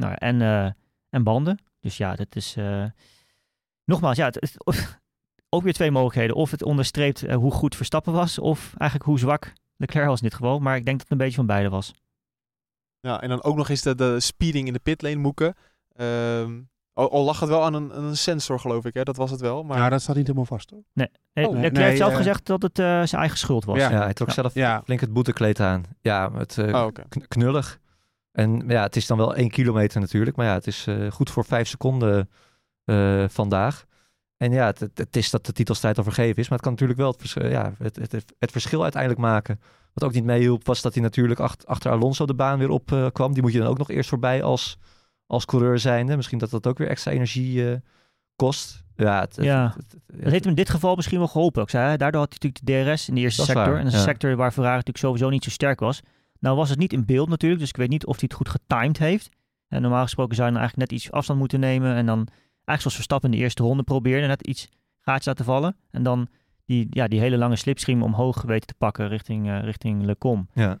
[SPEAKER 3] Nou, en, eh, en banden. Dus ja, dat is... eh, nogmaals, ja, het, het- ook weer twee mogelijkheden. Of het onderstreept eh, hoe goed Verstappen was, of eigenlijk hoe zwak Leclerc was in dit geval. Maar ik denk dat het een beetje van beide was.
[SPEAKER 2] Ja, en dan ook nog eens de, de speeding in de pitlane moeken. Ehm, al, al lag het wel aan een, een sensor, geloof ik. Hè? Dat was het wel. Maar
[SPEAKER 1] Nou, dat staat niet helemaal vast hoor.
[SPEAKER 3] Nee,
[SPEAKER 1] Oh,
[SPEAKER 3] Leclerc
[SPEAKER 1] nee,
[SPEAKER 3] heeft zelf gezegd dat het eh, zijn eigen schuld was.
[SPEAKER 1] Ja.
[SPEAKER 4] Ja, hij trok
[SPEAKER 3] Ja.
[SPEAKER 4] zelf
[SPEAKER 1] Ja.
[SPEAKER 4] flink het boetekleed aan. Ja, het
[SPEAKER 2] Oh,
[SPEAKER 4] kn- knullig. En ja, het is dan wel één kilometer natuurlijk. Maar ja, het is eh, goed voor vijf seconden eh, vandaag. En ja, het, het, is dat de titelstrijd al vergeven is. Maar het kan natuurlijk wel het, vers- eh, ja, het, het, het verschil uiteindelijk maken. Wat ook niet meehielp, was dat hij natuurlijk ach- achter Alonso de baan weer op eh, kwam. Die moet je dan ook nog eerst voorbij als, als coureur zijnde. Misschien dat dat ook weer extra energie kost. Ja, het,
[SPEAKER 3] Ja.
[SPEAKER 4] het- het- het-
[SPEAKER 3] Dat heeft hem in dit geval misschien wel geholpen. Ik zei, daardoor had hij natuurlijk de DRS in de eerste sector.
[SPEAKER 4] waar,
[SPEAKER 3] En dat is een sector waar Ferrari natuurlijk sowieso niet zo sterk was. Nou was het niet in beeld natuurlijk, dus ik weet niet of hij het goed getimed heeft. En normaal gesproken zou je dan eigenlijk net iets afstand moeten nemen. En dan eigenlijk zoals Verstappen in de eerste ronde probeerde, net iets gaatjes laten vallen. En dan die, ja, die hele lange slipstream omhoog weten te pakken richting, eh richting Le Com.
[SPEAKER 4] ja.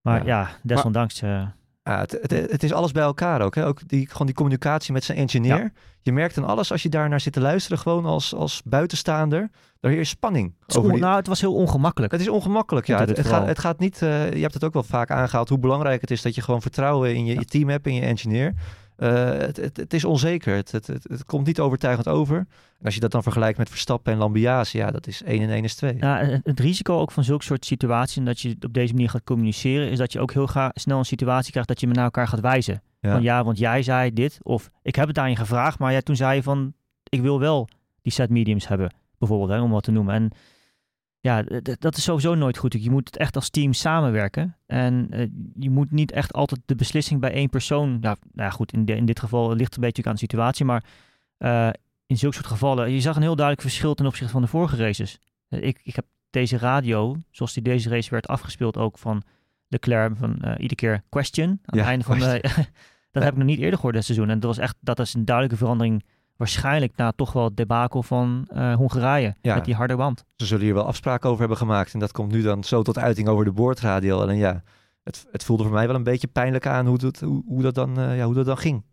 [SPEAKER 3] Maar
[SPEAKER 4] Ja.
[SPEAKER 3] ja, desondanks... eh,
[SPEAKER 4] Ja, het, het, het is alles bij elkaar ook. Hè? Ook die, gewoon die communicatie met zijn engineer.
[SPEAKER 3] Ja.
[SPEAKER 4] Je merkt aan alles als je daar naar zit te luisteren, gewoon als, als buitenstaander. Daar heerst spanning.
[SPEAKER 3] het, is
[SPEAKER 4] over die-
[SPEAKER 3] nou, het was heel ongemakkelijk.
[SPEAKER 4] Het is ongemakkelijk, ja. Het, gaat, het gaat niet... eh, je hebt het ook wel vaak aangehaald hoe belangrijk het is dat je gewoon vertrouwen in je, je team hebt, in je engineer. Eh, het, het, het is onzeker. Het, het, komt niet overtuigend over. En als je dat dan vergelijkt met Verstappen en Lambiase, ja, dat is 1 en 1 is 2.
[SPEAKER 3] Ja, het, risico ook van zulke soort situaties, en dat je op deze manier gaat communiceren, is dat je ook heel ga, snel een situatie krijgt dat je naar elkaar gaat wijzen.
[SPEAKER 4] Ja.
[SPEAKER 3] Van ja, want jij zei dit, of ik heb het aan je gevraagd, maar jij toen zei je van, ik wil wel die set mediums hebben, bijvoorbeeld, hè, om wat te noemen. En ja, dat is sowieso nooit goed. Je moet het echt als team samenwerken. En eh, je moet niet echt altijd de beslissing bij één persoon. Nou ja, goed, in, de- in dit geval ligt het een beetje aan de situatie. Maar eh, in zulke soort gevallen, je zag een heel duidelijk verschil ten opzichte van de vorige races. Eh, ik, ik heb deze radio, zoals die deze race werd afgespeeld, ook van Leclerc, van iedere keer question. Aan
[SPEAKER 4] Ja,
[SPEAKER 3] het einde van de. dat heb ik nog niet eerder gehoord dit seizoen. En dat was echt, dat is een duidelijke verandering. Waarschijnlijk na toch wel het debakel van eh, Hongarije.
[SPEAKER 4] Ja.
[SPEAKER 3] Met die harde band.
[SPEAKER 4] Ze zullen hier wel afspraken over hebben gemaakt. En dat komt nu dan zo tot uiting over de boordradio. En ja, het, het voelde voor mij wel een beetje pijnlijk aan hoe dat, hoe, hoe dat, dan, eh, ja, hoe dat dan ging.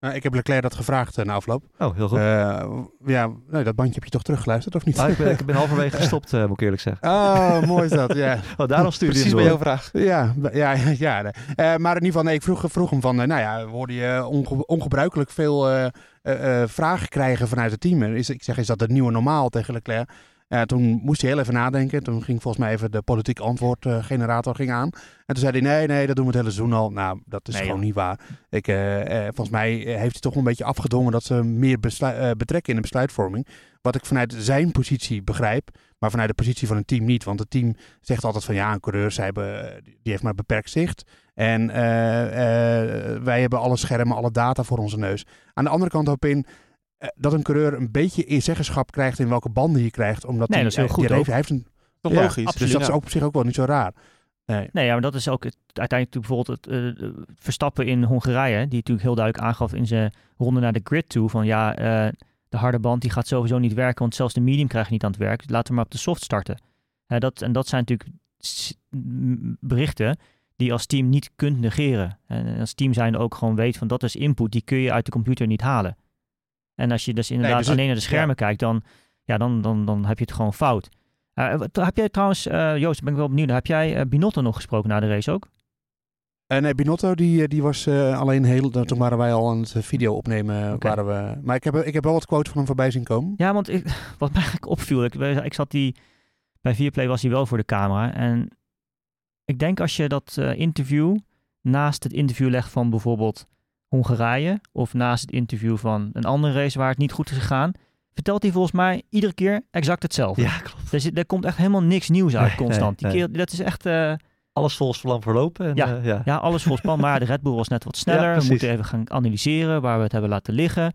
[SPEAKER 1] Nou, ik heb Leclerc dat gevraagd eh, na afloop.
[SPEAKER 4] Oh, heel goed.
[SPEAKER 1] Eh, ja, nee, dat bandje heb je toch teruggeluisterd of niet?
[SPEAKER 4] Ah, ik, ben, ik ben halverwege gestopt, moet ik eerlijk zeggen.
[SPEAKER 1] Oh, mooi is dat, ja.
[SPEAKER 4] Oh, daarom stuurde je
[SPEAKER 2] Precies bij jouw vraag.
[SPEAKER 1] Ja, ja, ja. nee. Eh, maar in ieder geval, nee, ik vroeg, vroeg hem van, nou ja, we hoorden je onge- ongebruikelijk veel eh, eh, eh, vragen krijgen vanuit het team. Is, ik zeg, is dat het nieuwe normaal tegen Leclerc? Eh, toen moest hij heel even nadenken. Toen ging volgens mij even de politieke antwoordgenerator ging aan. En toen zei hij, nee, nee, dat doen we het hele seizoen al. Nou, dat is
[SPEAKER 3] Nee,
[SPEAKER 1] gewoon niet waar. Ik, volgens mij heeft hij toch een beetje afgedwongen dat ze meer betrekken in de besluitvorming. Wat ik vanuit zijn positie begrijp, maar vanuit de positie van een team niet. Want het team zegt altijd van ja, een coureur, zij hebben, die heeft maar beperkt zicht. En eh, eh, wij hebben alle schermen, alle data voor onze neus. Aan de andere kant ook in eh, dat een coureur een beetje in zeggenschap krijgt in welke banden hij krijgt. Omdat
[SPEAKER 3] Nee,
[SPEAKER 1] hij,
[SPEAKER 3] dat is heel goed
[SPEAKER 1] heeft, hij heeft een,
[SPEAKER 2] Toch
[SPEAKER 1] Ja,
[SPEAKER 2] logisch.
[SPEAKER 3] absoluut.
[SPEAKER 1] dus dat
[SPEAKER 2] Ja.
[SPEAKER 1] is ook op zich ook wel niet zo raar. Nee.
[SPEAKER 3] Nee, ja, maar dat is ook het, uiteindelijk natuurlijk bijvoorbeeld het Verstappen in Hongarije, die natuurlijk heel duidelijk aangaf in zijn ronde naar de grid toe van ja, eh, de harde band die gaat sowieso niet werken, want zelfs de medium krijg je niet aan het werk. Dus laten we maar op de soft starten. Hè, dat, en dat zijn natuurlijk berichten die je als team niet kunt negeren. En als team zijn ook gewoon weet van dat is input, die kun je uit de computer niet halen. En als je dus inderdaad
[SPEAKER 1] dus het-
[SPEAKER 3] alleen naar de schermen kijkt, dan, ja, dan, dan, dan heb je het gewoon fout. Eh, heb jij trouwens, eh, Joost, ben ik wel benieuwd, heb jij eh, Binotto nog gesproken na de race ook?
[SPEAKER 1] Nee, Binotto, die, eh, die was eh, alleen heel... Toen waren wij al aan het eh, video opnemen. Waren we, maar ik heb, ik heb wel wat quotes van hem voorbij zien komen.
[SPEAKER 3] Ja, want ik, wat mij eigenlijk opviel, ik, ik zat die, bij Viaplay was hij wel voor de camera. En ik denk als je dat eh, interview naast het interview legt van bijvoorbeeld Hongarije, of naast het interview van een andere race waar het niet goed is gegaan, vertelt hij volgens mij iedere keer exact hetzelfde.
[SPEAKER 4] Ja, klopt.
[SPEAKER 3] Er, zit, er komt echt helemaal niks nieuws uit
[SPEAKER 4] Nee,
[SPEAKER 3] constant.
[SPEAKER 4] nee,
[SPEAKER 3] Die dat is echt... eh,
[SPEAKER 4] Alles volgens plan verlopen. En,
[SPEAKER 3] Ja.
[SPEAKER 4] eh, ja.
[SPEAKER 3] Ja, alles volgens plan. Maar de Red Bull was net wat sneller. we moeten even gaan analyseren waar we het hebben laten liggen.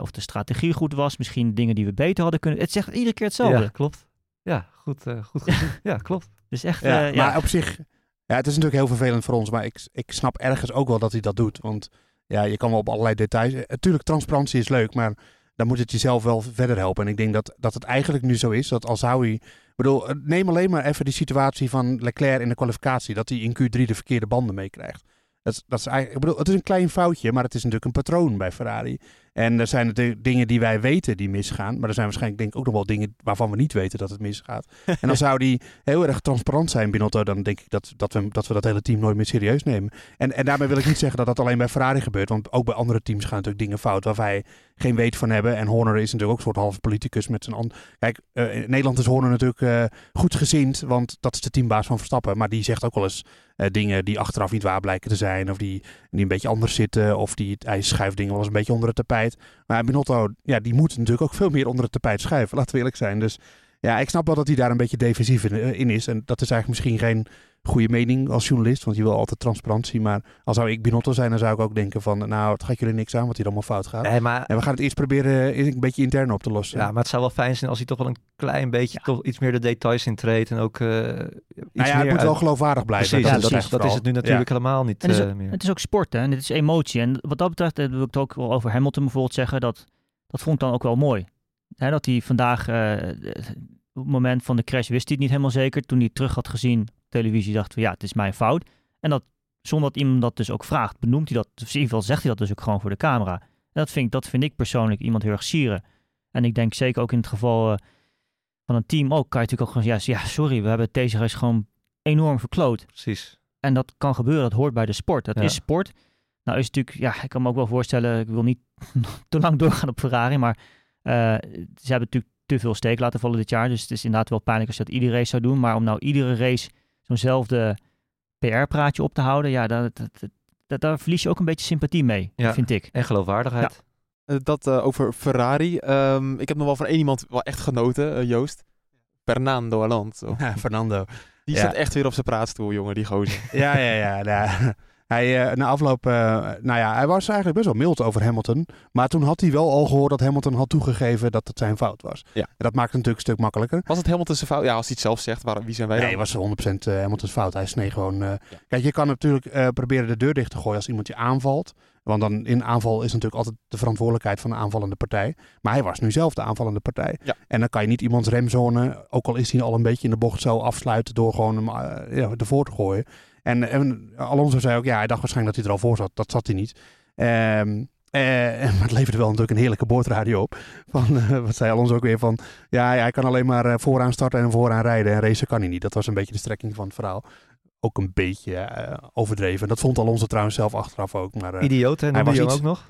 [SPEAKER 3] Of de strategie goed was. Misschien dingen die we beter hadden kunnen. Het zegt iedere keer hetzelfde.
[SPEAKER 4] Ja, klopt. Ja, goed, eh, goed gezien. ja, klopt.
[SPEAKER 3] Dus echt,
[SPEAKER 1] Ja,
[SPEAKER 3] eh, ja.
[SPEAKER 1] Maar op zich, ja, het is natuurlijk heel vervelend voor ons, maar ik, ik snap ergens ook wel dat hij dat doet. Want ja, je kan wel op allerlei details. Natuurlijk, transparantie is leuk, maar dan moet het jezelf wel verder helpen. En ik denk dat, dat het eigenlijk nu zo is dat al zou hij. Ik bedoel, eh, neem alleen maar even die situatie van Leclerc in de kwalificatie, dat hij in Q3 de verkeerde banden meekrijgt. Dat, dat is eigenlijk, ik bedoel, het is een klein foutje, maar het is natuurlijk een patroon bij Ferrari. En er zijn natuurlijk dingen die wij weten die misgaan. Maar er zijn waarschijnlijk denk ik ook nog wel dingen waarvan we niet weten dat het misgaat. En dan zou die heel erg transparant zijn, Binotto. Dan denk ik dat, dat, we, dat we dat hele team nooit meer serieus nemen. En, en daarmee wil ik niet zeggen dat dat alleen bij Ferrari gebeurt. Want ook bij andere teams gaan natuurlijk dingen fout waar wij geen weet van hebben. En Horner is natuurlijk ook een soort halve politicus met zijn... Kijk, eh, in Nederland is Horner natuurlijk eh goed gezind. Want dat is de teambaas van Verstappen. Maar die zegt ook wel eens eh, dingen die achteraf niet waar blijken te zijn. Of die, die een beetje anders zitten. Of die, hij schuift dingen wel eens een beetje onder het tapijt. Maar Binotto, ja, die moet natuurlijk ook veel meer onder het tapijt schuiven, laten we eerlijk zijn. Dus ja, ik snap wel dat hij daar een beetje defensief in, eh, in is. En dat is eigenlijk misschien geen goede mening als journalist, want je wil altijd transparantie. Maar als zou ik Binotto zijn, dan zou ik ook denken van, nou, het gaat jullie niks aan wat hier allemaal fout gaat.
[SPEAKER 4] Nee, maar,
[SPEAKER 1] En we gaan het eerst proberen eh, een beetje intern op te lossen.
[SPEAKER 4] ja, maar het zou wel fijn zijn als hij toch wel een klein beetje toch iets meer de details intreedt. En ook eh, iets
[SPEAKER 1] nou ja,
[SPEAKER 4] meer
[SPEAKER 1] het moet wel geloofwaardig blijven.
[SPEAKER 4] Precies,
[SPEAKER 3] Ja,
[SPEAKER 4] en dat,
[SPEAKER 3] precies.
[SPEAKER 4] is, dat is het nu natuurlijk helemaal niet
[SPEAKER 3] En is
[SPEAKER 4] meer.
[SPEAKER 3] Het is ook sport hè? en het is emotie. En wat dat betreft wil ik het ook wel over Hamilton bijvoorbeeld zeggen. Dat, dat vond ik dan ook wel mooi. Hè, dat hij vandaag, eh, op het moment van de crash wist hij het niet helemaal zeker. Toen hij het terug had gezien op televisie dacht hij, ja, het is mijn fout. En dat zonder dat iemand dat dus ook vraagt, benoemt hij dat. Of in ieder geval zegt hij dat dus ook gewoon voor de camera. En dat vind ik, dat vind ik persoonlijk iemand heel erg sieren. En ik denk zeker ook in het geval eh, van een team ook, kan je natuurlijk ook gewoon zeggen, ja, sorry, we hebben deze race gewoon enorm verkloot.
[SPEAKER 4] Precies.
[SPEAKER 3] En dat kan gebeuren, dat hoort bij de sport. Dat
[SPEAKER 4] Ja.
[SPEAKER 3] is sport. Nou is natuurlijk, ja, ik kan me ook wel voorstellen, ik wil niet te lang doorgaan op Ferrari, maar eh, ze hebben natuurlijk te veel steek laten vallen dit jaar. Dus het is inderdaad wel pijnlijk als je dat iedere race zou doen. Maar om nou iedere race zo'nzelfde PR-praatje op te houden, ja, dat, dat, dat- daar verlies je ook een beetje sympathie mee,
[SPEAKER 4] Ja.
[SPEAKER 3] vind ik.
[SPEAKER 4] En geloofwaardigheid.
[SPEAKER 2] Eh, dat eh, over Ferrari. Ehm, ik heb nog wel van één iemand wel echt genoten, eh, Joost. Fernando Alonso.
[SPEAKER 1] Ja, Fernando.
[SPEAKER 2] Die
[SPEAKER 1] Ja.
[SPEAKER 2] staat echt weer op zijn praatstoel, jongen, die gozer.
[SPEAKER 1] Ja, ja, ja. Hij, eh, na afloop, eh, nou ja, hij was eigenlijk best wel mild over Hamilton. Maar toen had hij wel al gehoord dat Hamilton had toegegeven dat het zijn fout was.
[SPEAKER 2] Ja.
[SPEAKER 1] En dat maakt het natuurlijk een stuk makkelijker.
[SPEAKER 2] Was het Hamilton zijn fout? Ja, als hij het zelf zegt, waar, wie zijn wij
[SPEAKER 1] Nee, het was 100% eh, Hamilton's fout. Hij snee gewoon. Kijk, je kan natuurlijk proberen de deur dicht te gooien als iemand je aanvalt. Want dan in aanval is natuurlijk altijd de verantwoordelijkheid van de aanvallende partij. Maar hij was nu zelf de aanvallende partij.
[SPEAKER 2] Ja.
[SPEAKER 1] En dan kan je niet iemands remzone, ook al is hij al een beetje in de bocht, zo afsluiten door gewoon hem ja, ervoor te gooien. En, en Alonso zei ook, ja, hij dacht waarschijnlijk dat hij er al voor zat. Dat zat hij niet. Ehm, eh, maar het leverde wel natuurlijk een heerlijke boordradio op. Van, eh, wat zei Alonso ook weer van, ja, hij kan alleen maar eh, vooraan starten en vooraan rijden. En racen kan hij niet. Dat was een beetje de strekking van het verhaal. Ook een beetje overdreven. Dat vond Alonso trouwens zelf achteraf ook. Maar, eh,
[SPEAKER 4] Idioot, en
[SPEAKER 1] hij was iets-
[SPEAKER 4] ook nog.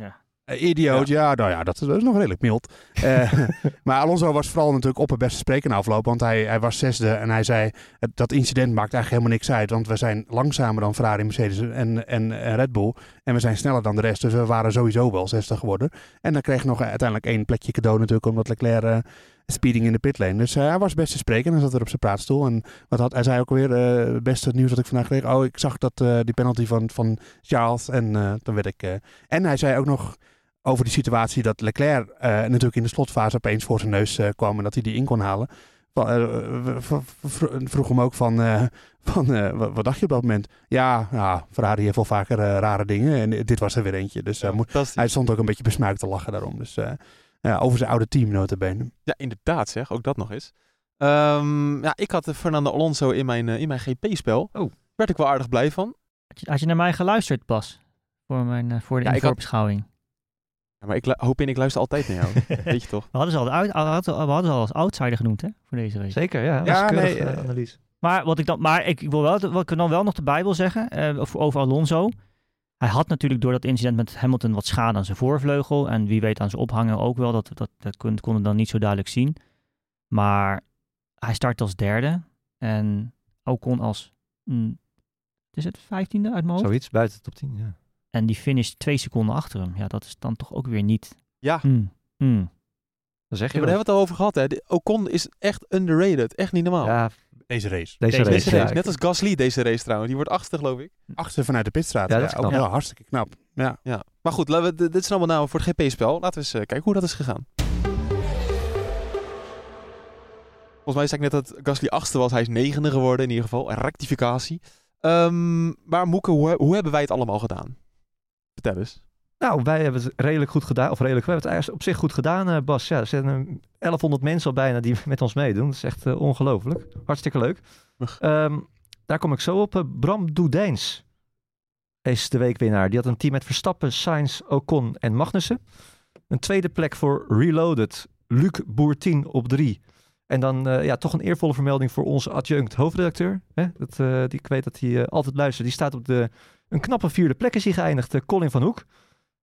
[SPEAKER 1] Eh, idioot, ja. nou ja, dat is, dat is nog redelijk mild. Eh, maar Alonso was vooral natuurlijk op het beste spreken na afloop. Want hij, hij was zesde en hij zei, dat incident maakt eigenlijk helemaal niks uit. Want we zijn langzamer dan Ferrari, Mercedes en, en, en Red Bull. En we zijn sneller dan de rest. Dus we waren sowieso wel zesde geworden. En dan kreeg hij nog uiteindelijk één plekje cadeau natuurlijk. Omdat Leclerc eh, speeding in de pitlane. Dus hij was best te spreken en zat er op zijn praatstoel. En wat had, hij zei ook weer, het beste nieuws dat ik vandaag kreeg. Oh, ik zag dat die penalty van, van Charles. En dan werd ik... en hij zei ook nog over die situatie dat Leclerc eh, natuurlijk in de slotfase opeens voor zijn neus eh, kwam en dat hij die in kon halen. Van, eh, vroeg hem ook van, eh, van eh, wat, wat dacht je op dat moment? Ja, ja Ferrari heeft wel vaker rare dingen en dit was er weer eentje. Dus eh, hij stond ook een beetje besmuikt te lachen daarom. Dus eh, ja, over zijn oude team notabene.
[SPEAKER 2] Ja, inderdaad zeg. Ook dat nog eens. Ehm, ja, ik had Fernando Alonso in mijn, in mijn GP-spel.
[SPEAKER 4] Oh.
[SPEAKER 2] Werd ik wel aardig blij van.
[SPEAKER 3] Had je, had je naar mij geluisterd, Bas? Voor, mijn, voor de
[SPEAKER 2] Ja,
[SPEAKER 3] voorbeschouwing.
[SPEAKER 2] Ja, maar ik hoop in, ik luister altijd naar jou. Weet je toch?
[SPEAKER 3] We hadden ze al, uit, hadden- we hadden ze al als outsider genoemd, hè? Voor deze race.
[SPEAKER 4] Zeker, ja. Dat
[SPEAKER 1] Ja,
[SPEAKER 4] is een keurige
[SPEAKER 1] nee, eh,
[SPEAKER 4] analyse.
[SPEAKER 3] Maar wat ik dan, maar ik wil wel, wat ik dan wel nog erbij wil zeggen eh, over, Alonso. Hij had natuurlijk door dat incident met Hamilton wat schade aan zijn voorvleugel. En wie weet aan zijn ophangen ook wel. Dat, dat, dat kon, konden we dan niet zo duidelijk zien. Maar hij start als derde. En Ocon als, mm, is het vijftiende uit mijn hoofd?
[SPEAKER 4] Zoiets, buiten de top 10, ja.
[SPEAKER 3] En die finish twee seconden achter hem. Ja, dat is dan toch ook weer niet...
[SPEAKER 2] Ja.
[SPEAKER 3] Mm, mm.
[SPEAKER 4] Dan zeg
[SPEAKER 2] Ja,
[SPEAKER 4] je
[SPEAKER 2] maar daar
[SPEAKER 4] wat.
[SPEAKER 2] hebben we het al over gehad. Hè. De- Ocon is echt underrated. Echt niet normaal.
[SPEAKER 4] Ja,
[SPEAKER 1] Deze race.
[SPEAKER 4] deze,
[SPEAKER 3] Deze
[SPEAKER 4] race.
[SPEAKER 2] Deze race.
[SPEAKER 4] ja.
[SPEAKER 2] Net als Gasly deze race trouwens. Die wordt achtste geloof ik.
[SPEAKER 1] Achter vanuit de pitstraat.
[SPEAKER 4] Ja,
[SPEAKER 1] Ja,
[SPEAKER 4] dat is
[SPEAKER 1] ook
[SPEAKER 4] knap.
[SPEAKER 1] wel hartstikke knap. Ja.
[SPEAKER 2] Ja. Maar goed, laten we, dit is allemaal nou voor het GP-spel. Laten we eens eh, kijken hoe dat is gegaan. Volgens mij zei ik net dat Gasly achtste was. Hij is negende geworden in ieder geval. Een rectificatie. Ehm, maar Moeke, hoe, hoe hebben wij het allemaal gedaan? Vertel eens.
[SPEAKER 4] Nou, wij hebben het redelijk goed gedaan. Of redelijk, we hebben het eigenlijk op zich goed gedaan, eh, Bas. Ja, er zijn eh, 1100 mensen al bijna die met ons meedoen. Dat is echt eh, ongelooflijk. Hartstikke leuk. Ehm, daar kom ik zo op. Eh, Bram Doedijns is de weekwinnaar. Die had een team met Verstappen, Sainz, Ocon en Magnussen. Een tweede plek voor Reloaded. Luc Boertien op drie. En dan eh, ja, toch een eervolle vermelding voor onze adjunct hoofdredacteur. Hè? Dat, eh, die, ik weet dat hij eh, altijd luistert. Die staat op de, een knappe vierde plek is hij geëindigd. Colin van Hoek.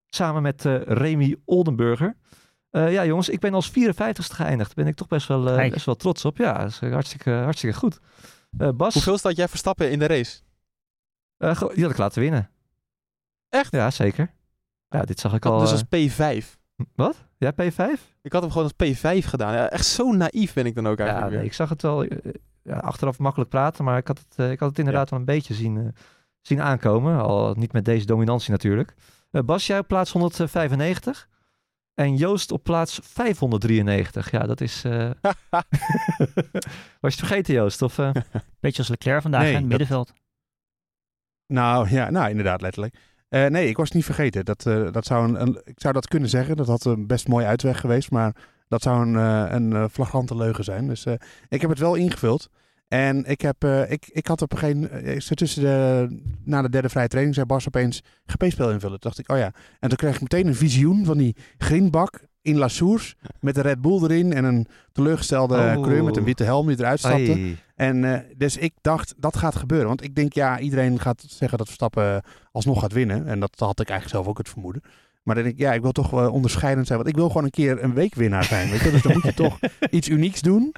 [SPEAKER 4] Samen met eh, Remy Oldenburger. Eh, ja, jongens, ik ben als 54ste geëindigd. Daar ben ik toch best wel, eh, best wel trots op. Ja, dat is hartstikke, hartstikke goed. Eh, Bas,
[SPEAKER 2] Hoeveel staat jij Verstappen in de race?
[SPEAKER 4] eh, die had ik laten winnen.
[SPEAKER 2] Echt?
[SPEAKER 4] Ja, zeker. Ja, dit zag ik al.
[SPEAKER 2] dus als P5.
[SPEAKER 4] Wat? Ja, P5?
[SPEAKER 2] Ik had hem gewoon als P5 gedaan. Ja, echt zo naïef ben ik dan ook
[SPEAKER 4] Ja,
[SPEAKER 2] eigenlijk
[SPEAKER 4] nee,
[SPEAKER 2] weer.
[SPEAKER 4] ik zag het wel eh, ja, achteraf makkelijk praten, maar ik had het, eh, ik had het inderdaad wel een beetje zien, eh, zien aankomen. Al niet met deze dominantie natuurlijk. Eh, Bas, jij op plaats 195 en Joost op plaats 593. Ja, dat is... eh, Was je het vergeten, Joost? Of, eh?
[SPEAKER 3] Beetje als Leclerc vandaag
[SPEAKER 1] Nee,
[SPEAKER 3] in het
[SPEAKER 1] dat-
[SPEAKER 3] middenveld.
[SPEAKER 1] Nou ja, nou inderdaad, letterlijk. Eh, nee, ik was niet vergeten. Dat, eh, dat zou een, ik zou dat kunnen zeggen. Dat had een best mooi uitweg geweest. Maar dat zou een, eh, een flagrante leugen zijn. Dus ik heb het wel ingevuld. En ik, heb, ik, ik had op een gegeven moment, tussen de, na de derde vrije training, zei Bas opeens GP-spel invullen. Toen dacht ik, oh ja. En toen kreeg ik meteen een visioen van die grindbak in La Source. Met de Red Bull erin en een teleurgestelde
[SPEAKER 4] Oh.
[SPEAKER 1] met een witte helm die eruit stapte.
[SPEAKER 4] Ai.
[SPEAKER 1] En eh, dus ik dacht, dat gaat gebeuren. Want ik denk, ja, iedereen gaat zeggen dat Verstappen alsnog gaat winnen. En dat had ik eigenlijk zelf ook het vermoeden. Maar dan denk ik, ja, ik wil toch wel onderscheidend zijn. Want ik wil gewoon een keer een weekwinnaar zijn. Weet je? Dus dan moet je toch iets unieks doen.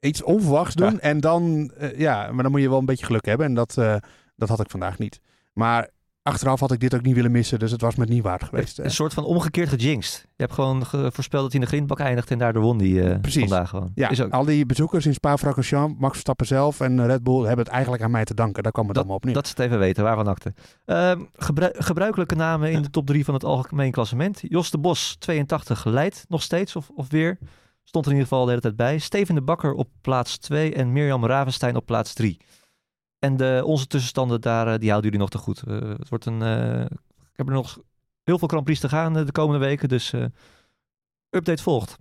[SPEAKER 1] Iets onverwachts doen. En dan, eh, ja, maar dan moet je wel een beetje geluk hebben. En dat, eh, dat had ik vandaag niet. Maar achteraf had ik dit ook niet willen missen. Dus het was me niet waard geweest.
[SPEAKER 4] Een soort van omgekeerd gejinxed. Je hebt gewoon ge- voorspeld dat hij in de grindbak eindigt en daardoor won die eh, vandaag gewoon.
[SPEAKER 1] Ja,
[SPEAKER 4] Is ook.
[SPEAKER 1] al die bezoekers in Spa-Francorchamps, Max Verstappen zelf en Red Bull hebben het eigenlijk aan mij te danken. Daar kwam het allemaal op neer.
[SPEAKER 4] Dat ze het even weten, waarvan akte. Ehm, gebru- gebruikelijke namen in de top 3 van het algemeen klassement. Jos de Bos, 82, leidt nog steeds of, of weer. Stond er in ieder geval de hele tijd bij. Steven de Bakker op plaats 2 en Mirjam Ravenstein op plaats 3. En de, onze tussenstanden daar, eh, die houden jullie nog te goed. Eh, het wordt een, eh, ik heb er nog heel veel Grand Prix te gaan de komende weken, dus eh, update volgt.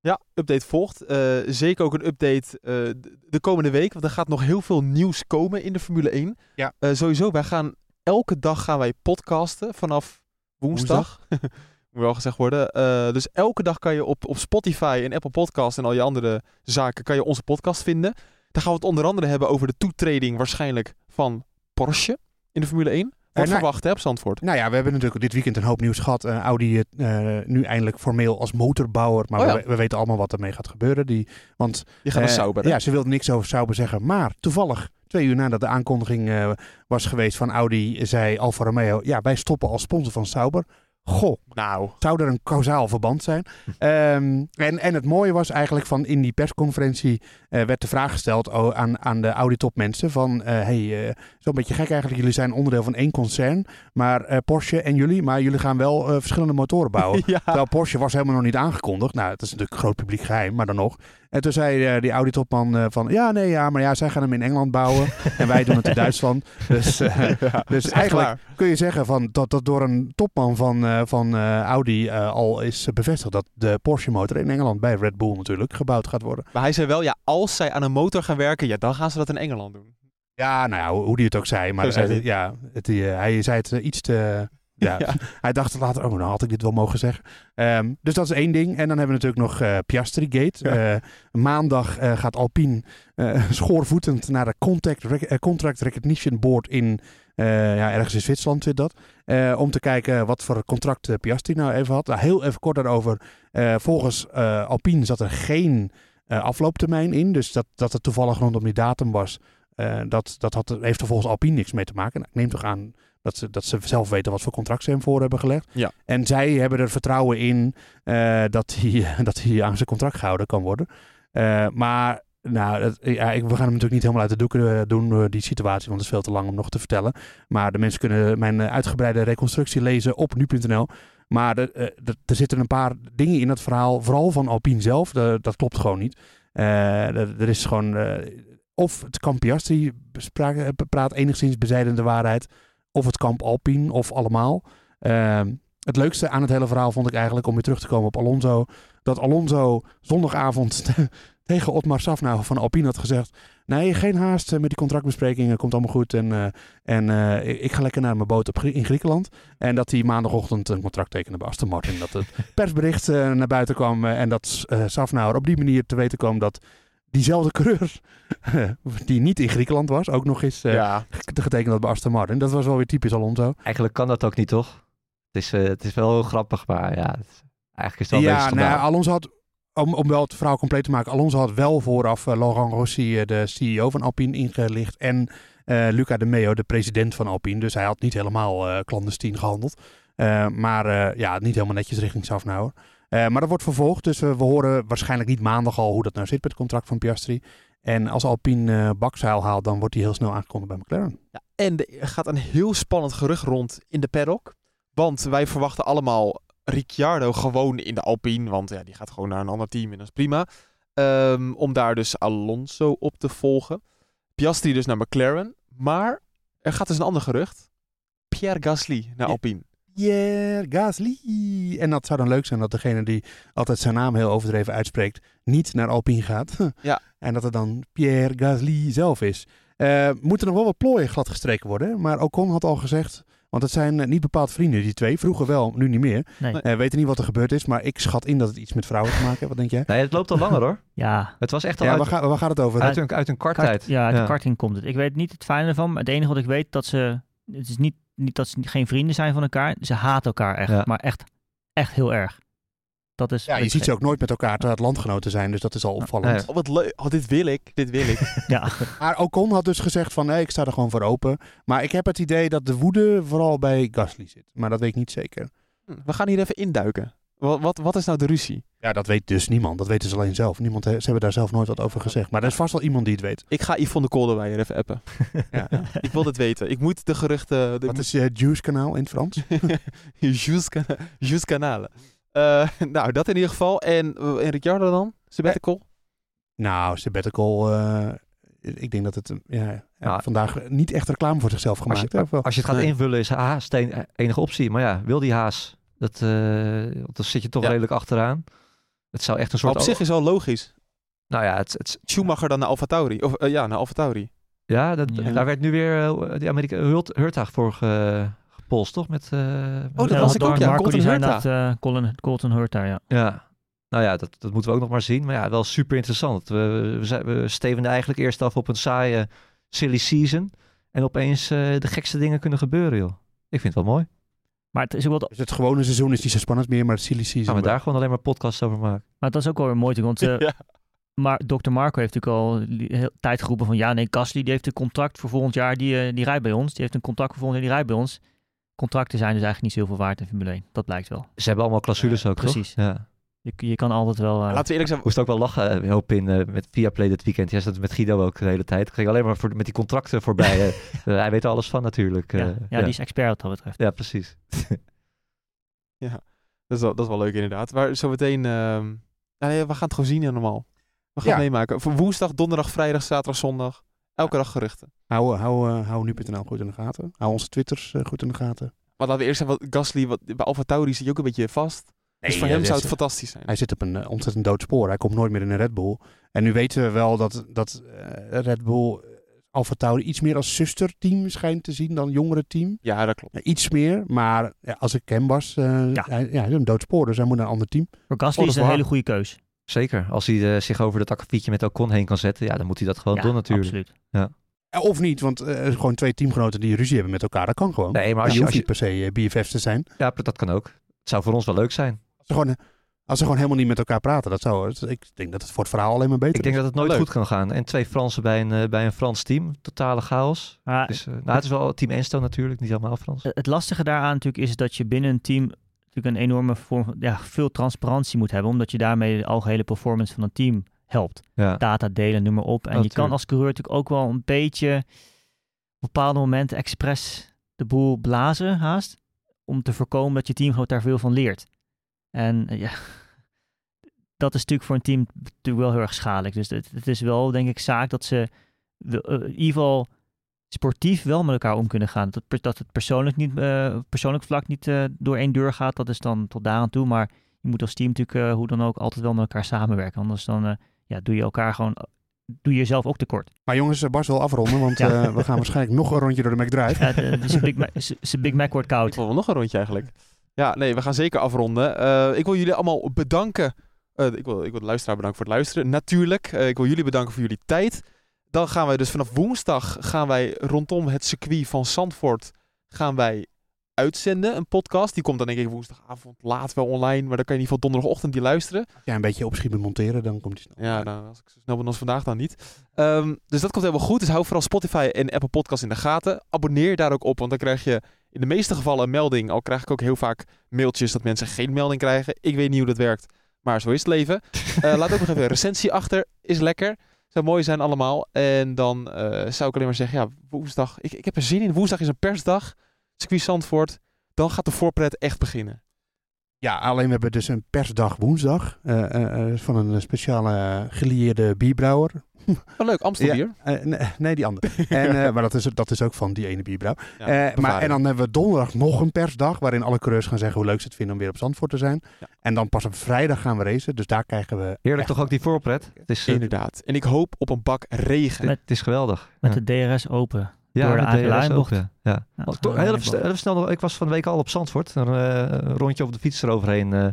[SPEAKER 2] Ja, update volgt. Eh, zeker ook een update eh, de- de komende week. Want er gaat nog heel veel nieuws komen in de Formule 1.
[SPEAKER 1] Ja.
[SPEAKER 2] Eh, sowieso, wij gaan elke dag gaan wij podcasten vanaf woensdag. Moet wel gezegd worden. Eh, dus elke dag kan je op, op Spotify en Apple Podcast en al je andere zaken kan je onze podcast vinden. Daar gaan we het onder andere hebben over de toetreding waarschijnlijk van Porsche in de Formule 1. Wordt
[SPEAKER 1] nou-
[SPEAKER 2] verwacht hè, op Zandvoort.
[SPEAKER 1] Nou ja, we hebben natuurlijk dit weekend een hoop nieuws gehad. Eh, Audi eh, nu eindelijk formeel als motorbouwer. Maar
[SPEAKER 2] Oh ja.
[SPEAKER 1] we, we weten allemaal wat ermee gaat gebeuren. Die, want
[SPEAKER 2] gaat naar
[SPEAKER 1] eh,
[SPEAKER 2] Sauber. hè?
[SPEAKER 1] Ja, ze wilden niks over Sauber zeggen. Maar toevallig, twee uur nadat de aankondiging eh, was geweest van Audi, zei Alfa Romeo... Ja, wij stoppen als sponsor van Sauber. Goh,
[SPEAKER 2] Nou,
[SPEAKER 1] zou er een kausaal verband zijn? Ehm, en, en het mooie was eigenlijk van in die persconferentie eh, werd de vraag gesteld aan, aan de Audi-topmensen van... eh hey, eh, zo'n beetje gek eigenlijk, jullie zijn onderdeel van één concern, maar Porsche en jullie, maar jullie gaan wel verschillende motoren bouwen.
[SPEAKER 2] ja.
[SPEAKER 1] Terwijl Porsche was helemaal nog niet aangekondigd. Nou, het is natuurlijk groot publiek geheim, maar dan nog. En toen zei eh, die Audi-topman eh, van... Ja, nee, ja, maar ja, zij gaan hem in Engeland bouwen. en wij doen het in Duitsland. Dus, eh, dus eigenlijk
[SPEAKER 2] waar.
[SPEAKER 1] kun je zeggen van dat dat door een topman van, van Audi al is bevestigd... dat de Porsche-motor in Engeland bij Red Bull natuurlijk gebouwd gaat worden.
[SPEAKER 2] Maar hij zei wel, ja, als zij aan een motor gaan werken, ja, dan gaan ze dat in Engeland doen.
[SPEAKER 1] Ja, nou ja, hoe die het ook zei. Maar
[SPEAKER 2] Zo zei hij.
[SPEAKER 1] ja, het, hij zei het iets te... Ja,
[SPEAKER 2] Ja.
[SPEAKER 1] hij dacht later, oh, nou had ik dit wel mogen zeggen. Ehm, dus dat is één ding. En dan hebben we natuurlijk nog eh Piastri Gate.
[SPEAKER 2] Ja.
[SPEAKER 1] Eh, maandag eh, gaat Alpine schoorvoetend naar de contact, rec- Contract Recognition Board in, ja, ergens in Zwitserland zit dat. Om te kijken wat voor contract Piastri nou even had. Nou, heel even kort daarover. Volgens Alpine zat er geen aflooptermijn in. Dus dat, dat het toevallig rondom die datum was. dat, dat had, heeft er volgens Alpine niks mee te maken. Nou, ik neem toch aan dat ze, dat ze zelf weten wat voor contract ze hem voor hebben gelegd.
[SPEAKER 2] Ja.
[SPEAKER 1] En zij hebben er vertrouwen in eh, dat, hij, dat hij aan zijn contract gehouden kan worden. Eh, maar nou, dat, ja, ik, we gaan hem natuurlijk niet helemaal uit de doeken eh, doen, die situatie, want het is veel te lang om nog te vertellen. Maar de mensen kunnen mijn uitgebreide reconstructie lezen op nu.nl. Maar er, zitten een paar dingen in het verhaal, vooral van Alpine zelf. De- dat klopt gewoon niet. Er, is gewoon... of het kamp Piastri bespraak- eh, praat enigszins bezijden de waarheid. Of het kamp Alpine, of allemaal. Ehm, het leukste aan het hele verhaal vond ik eigenlijk, om weer terug te komen op Alonso... dat Alonso zondagavond tegen Otmar Safnauer van Alpine had gezegd... nee, geen haast eh, met die contractbesprekingen, komt allemaal goed. En, eh, en eh, ik- ga lekker naar mijn boot op, in Griekenland. En dat hij maandagochtend een contract tekende bij Aston Martin. Dat het persbericht naar buiten kwam en dat Safnauer op die manier te weten kwam... dat diezelfde coureur, die niet in Griekenland was, ook nog eens
[SPEAKER 2] ja,
[SPEAKER 1] getekend had bij Aston Martin. Dat was wel weer typisch Alonso.
[SPEAKER 4] Eigenlijk kan dat ook niet, toch? Het is, eh, het is wel heel grappig, maar ja, het is- eigenlijk is het wel
[SPEAKER 1] Ja, nou. Alonso had, om, om wel het verhaal compleet te maken, Alonso had wel vooraf eh, Laurent Rossi, de CEO van Alpine, ingelicht. En Luca de Meo, de president van Alpine. Dus hij had niet helemaal clandestien gehandeld. Eh, maar ja, niet helemaal netjes richting Safnauer. Eh maar dat wordt vervolgd, dus eh, we horen waarschijnlijk niet maandag al hoe dat nou zit met het contract van Piastri. En als Alpine bakzeil haalt, dan wordt hij heel snel aangekondigd bij McLaren.
[SPEAKER 2] Ja, en er gaat een heel spannend gerucht rond in de paddock. Want wij verwachten allemaal Ricciardo gewoon in de Alpine. Want ja, die gaat gewoon naar een ander team en dat is prima. Ehm, om daar dus Alonso op te volgen. Piastri dus naar McLaren. Maar er gaat dus een ander gerucht. Pierre Gasly naar. Alpine.
[SPEAKER 1] Yeah, Gasly. En dat zou dan leuk zijn dat degene die altijd zijn naam heel overdreven uitspreekt, niet naar Alpine gaat.
[SPEAKER 2] Ja.
[SPEAKER 1] En dat het dan Pierre Gasly zelf is. Eh moeten nog wel wat plooien gladgestreken worden. hè? Maar Ocon had al gezegd, want het zijn eh, niet bepaald vrienden, die twee. Vroeger wel, nu niet meer.
[SPEAKER 3] Nee.
[SPEAKER 1] Eh weten niet wat er gebeurd is, maar ik schat in dat het iets met vrouwen te maken heeft. Wat denk jij?
[SPEAKER 4] Nee, het loopt al langer hoor.
[SPEAKER 3] Ja,
[SPEAKER 4] Het was echt al
[SPEAKER 1] Ja,
[SPEAKER 4] uit,
[SPEAKER 1] waar, ga- waar gaat het over?
[SPEAKER 4] uit, een, uit een karttijd.
[SPEAKER 3] Kart, ja, uit de karting komt het. Ik weet niet het fijne ervan, maar het enige wat ik weet dat ze... Het is niet, niet dat ze geen vrienden zijn van elkaar. Ze haten elkaar echt,
[SPEAKER 4] Ja.
[SPEAKER 3] maar echt, echt heel erg. Dat is...
[SPEAKER 1] Ja, je ziet ze ook nooit met elkaar terwijl het landgenoten zijn, dus dat is al opvallend.
[SPEAKER 2] Oh, wat leuk. Oh, dit wil ik. Dit wil ik.
[SPEAKER 3] Ja,
[SPEAKER 1] Maar Ocon had dus gezegd van, nee, ik sta er gewoon voor open. Maar ik heb het idee dat de woede vooral bij Gasly zit. Maar dat weet ik niet zeker.
[SPEAKER 2] Hm, We gaan hier even induiken. Wat, wat, wat is nou de ruzie?
[SPEAKER 1] Ja, dat weet dus niemand. Dat weten ze alleen zelf. Niemand, he- ze hebben daar zelf nooit wat over gezegd. Maar er is vast wel iemand die het weet.
[SPEAKER 2] Ik ga Yvonne de Kolder bij je even appen.
[SPEAKER 1] Ja.
[SPEAKER 2] Ik wil dit weten. Ik moet de geruchten... De,
[SPEAKER 1] Wat is je Juice kanaal in het Frans?
[SPEAKER 2] Juice Cana- Juice Canale. Eh, nou, dat in ieder geval. En, uh, en Ricciardo dan? Sabbatical?
[SPEAKER 1] nou, sabbatical. eh ik denk dat het eh, ja, ja,
[SPEAKER 4] Nou,
[SPEAKER 1] vandaag niet echt reclame voor zichzelf gemaakt heeft.
[SPEAKER 4] als je het gaat
[SPEAKER 2] Nee.
[SPEAKER 4] invullen is Haas de en- enige optie. Maar ja, wil die Haas? Dat, eh, want dan zit je toch
[SPEAKER 2] Ja.
[SPEAKER 4] redelijk achteraan. Het zou echt een
[SPEAKER 2] Maar
[SPEAKER 4] soort...
[SPEAKER 2] op zich is wel logisch.
[SPEAKER 4] Nou ja, het, het,
[SPEAKER 2] Schumacher dan naar Alfa Tauri. Of eh, ja, naar Alfa Tauri.
[SPEAKER 4] ja, dat,
[SPEAKER 3] Ja.
[SPEAKER 4] daar werd nu weer uh, die Amerika Hurt, Hurtag voor ge, gepolst, toch? Met, eh,
[SPEAKER 2] dat
[SPEAKER 3] Ja,
[SPEAKER 2] was ik ook, ja.
[SPEAKER 3] Marco
[SPEAKER 2] Colton Herta.
[SPEAKER 3] dat eh Colin, Colton Hurta, ja.
[SPEAKER 4] Ja, nou ja, dat, dat moeten we ook nog maar zien. Maar ja, wel super interessant. We, we, zijn- we stevenden eigenlijk eerst af op een saaie silly season. En opeens eh, de gekste dingen kunnen gebeuren, joh. Ik vind het wel mooi.
[SPEAKER 3] Maar het is ook wel,
[SPEAKER 1] Dus het gewone seizoen is niet zo spannend meer, maar het silly season.
[SPEAKER 4] Gaan we daar gewoon alleen maar podcasts over maken.
[SPEAKER 3] maar dat is ook wel weer mooi, want eh,
[SPEAKER 2] ja.
[SPEAKER 3] maar Dr. Marco heeft natuurlijk al heel tijd geroepen van ja, nee, Gasly die heeft een contract voor volgend jaar, die, eh, die rijdt bij ons. Die heeft een contract voor volgend jaar, die rijdt bij ons. Contracten zijn dus eigenlijk niet zoveel waard in Formule 1. Dat blijkt wel.
[SPEAKER 4] Ze hebben allemaal clausules ook,
[SPEAKER 3] precies.
[SPEAKER 4] toch? Ja.
[SPEAKER 3] Je, je kan altijd wel... eh,
[SPEAKER 2] Laten we eerlijk zijn.
[SPEAKER 4] moest ook wel lachen, hoop in uh, met Viaplay dit weekend. Ja, zat met Guido ook de hele tijd. Ik ging alleen maar voor, met die contracten voorbij. uh, hij weet er alles van natuurlijk.
[SPEAKER 3] ja, ja, die is expert wat dat betreft.
[SPEAKER 4] Ja, precies.
[SPEAKER 2] Ja, dat is, wel, dat is wel leuk inderdaad. Maar zometeen... ehm nou nee, we gaan het gewoon zien helemaal. We gaan
[SPEAKER 1] Ja.
[SPEAKER 2] het meemaken. Voor woensdag, donderdag, vrijdag, zaterdag, zondag. Elke dag geruchten.
[SPEAKER 1] Hou, hou, eh, hou nu.nl goed in de gaten. Hou onze twitters eh, goed in de gaten.
[SPEAKER 2] Maar laten we eerst zeggen, wat Gasly, wat, bij Alfa Tauri zit je ook een beetje vast. Dus voor
[SPEAKER 1] eh,
[SPEAKER 2] hem zou het
[SPEAKER 1] is-
[SPEAKER 2] fantastisch zijn.
[SPEAKER 1] Hij zit op een eh, ontzettend dood spoor. Hij komt nooit meer in een Red Bull. En nu weten we wel dat, dat eh, Red Bull eh, Alfa Tauri iets meer als zusterteam schijnt te zien dan jongere team.
[SPEAKER 2] Ja, dat klopt.
[SPEAKER 1] Ja, iets meer, maar ja, als ik hem was, eh
[SPEAKER 3] Ja.
[SPEAKER 1] hij, ja, hij is een dood spoor, dus hij moet naar een ander team.
[SPEAKER 3] Voor Gasly
[SPEAKER 2] Oh, dat
[SPEAKER 3] is een hele goede keus.
[SPEAKER 4] Zeker. Als hij uh, zich over dat akkefietje met Ocon heen kan zetten, ja, dan moet hij dat gewoon
[SPEAKER 3] ja,
[SPEAKER 4] doen natuurlijk.
[SPEAKER 3] absoluut.
[SPEAKER 1] Eh, Of niet, want eh, gewoon twee teamgenoten die ruzie hebben met elkaar, dat kan gewoon.
[SPEAKER 4] Nee, maar als
[SPEAKER 1] je
[SPEAKER 4] je,
[SPEAKER 1] hoeft
[SPEAKER 4] als
[SPEAKER 1] niet
[SPEAKER 4] je,
[SPEAKER 1] per se BFF's te zijn.
[SPEAKER 4] ja, dat kan ook. Het zou voor ons wel leuk zijn.
[SPEAKER 1] Als ze, gewoon, als ze gewoon helemaal niet met elkaar praten, dat zou, ik denk dat het voor het verhaal alleen maar beter
[SPEAKER 4] Ik denk
[SPEAKER 1] is.
[SPEAKER 4] dat het nooit
[SPEAKER 2] Leuk.
[SPEAKER 4] goed kan gaan. En twee Fransen bij een, uh, bij een Frans team. Totale chaos.
[SPEAKER 3] Maar
[SPEAKER 4] Dus, uh, nou, het is wel team Ensto natuurlijk, niet helemaal Frans.
[SPEAKER 3] het lastige daaraan natuurlijk is dat je binnen een team natuurlijk een enorme vorm van, ja, veel transparantie moet hebben. Omdat je daarmee de algehele performance van een team helpt.
[SPEAKER 4] Ja.
[SPEAKER 3] Data delen, noem maar op. En je kan als coureur natuurlijk ook wel een beetje op bepaalde momenten expres de boel blazen haast. Om te voorkomen dat je teamgenoot daar veel van leert. En eh, ja, dat is natuurlijk voor een team natuurlijk wel heel erg schadelijk. Dus het, het is wel denk ik zaak dat ze eh, in ieder geval sportief wel met elkaar om kunnen gaan. Dat, dat het persoonlijk, niet, eh, persoonlijk vlak niet eh, door één deur gaat, dat is dan tot daar aan toe. Maar je moet als team natuurlijk eh, hoe dan ook altijd wel met elkaar samenwerken. Anders dan eh, ja, doe je elkaar gewoon, doe je jezelf ook tekort.
[SPEAKER 1] Maar jongens, Bas wil afronden, want
[SPEAKER 3] Ja.
[SPEAKER 1] eh, we gaan waarschijnlijk nog een rondje door de McDrive.
[SPEAKER 3] Ja, de- Big, Mac- zijn Big Mac wordt
[SPEAKER 2] Ik
[SPEAKER 3] koud.
[SPEAKER 2] wil wel nog een rondje eigenlijk. Ja, nee, we gaan zeker afronden. Eh, ik wil jullie allemaal bedanken. Eh, ik, wil, ik wil de luisteraar bedanken voor het luisteren. Natuurlijk. Eh, ik wil jullie bedanken voor jullie tijd. Dan gaan wij dus vanaf woensdag gaan wij rondom het circuit van Zandvoort gaan wij uitzenden. Een podcast. Die komt dan denk ik woensdagavond laat wel online. Maar dan kan je in ieder geval donderdagochtend die luisteren.
[SPEAKER 1] Jij een beetje opschiet met monteren, dan komt hij snel.
[SPEAKER 2] Ja, nou, als ik zo snel ben als vandaag dan niet. Ehm, dus dat komt helemaal goed. Dus hou vooral Spotify en Apple Podcasts in de gaten. Abonneer daar ook op, want dan krijg je in de meeste gevallen een melding. Al krijg ik ook heel vaak mailtjes dat mensen geen melding krijgen. Ik weet niet hoe dat werkt, maar zo is het leven. Eh, laat ook nog even een recensie achter. Is lekker. Zou mooi zijn allemaal. En dan eh, zou ik alleen maar zeggen, ja, woensdag. Ik, ik heb er zin in. Woensdag is een persdag. Circuit Zandvoort. Dan gaat de voorpret echt beginnen.
[SPEAKER 1] Ja, alleen we hebben dus een persdag woensdag eh, eh, eh, van een speciale gelieerde bierbrouwer.
[SPEAKER 2] Oh, leuk. Amstelbier.
[SPEAKER 1] Ja, nee, nee, die andere. En, eh, maar dat is, dat is ook van die ene bierbrouw.
[SPEAKER 2] Ja,
[SPEAKER 1] Eh, maar, en dan hebben we donderdag nog een persdag waarin alle coureurs gaan zeggen hoe leuk ze het vinden om weer op Zandvoort te zijn.
[SPEAKER 2] Ja.
[SPEAKER 1] En dan pas op vrijdag gaan we racen, dus daar krijgen we...
[SPEAKER 4] Heerlijk
[SPEAKER 1] echt-
[SPEAKER 4] toch ook die voorpret? Het is,
[SPEAKER 2] Inderdaad. En ik hoop op een bak regen.
[SPEAKER 4] het is geweldig.
[SPEAKER 3] Met
[SPEAKER 4] Ja.
[SPEAKER 3] de DRS open.
[SPEAKER 4] Ja,
[SPEAKER 3] door de
[SPEAKER 4] ook,
[SPEAKER 3] bocht.
[SPEAKER 4] Ja.
[SPEAKER 3] De
[SPEAKER 4] toch, heel even, even snel, nog- ik was van de week al op Zandvoort. Een eh, rondje over de fiets eroverheen eh,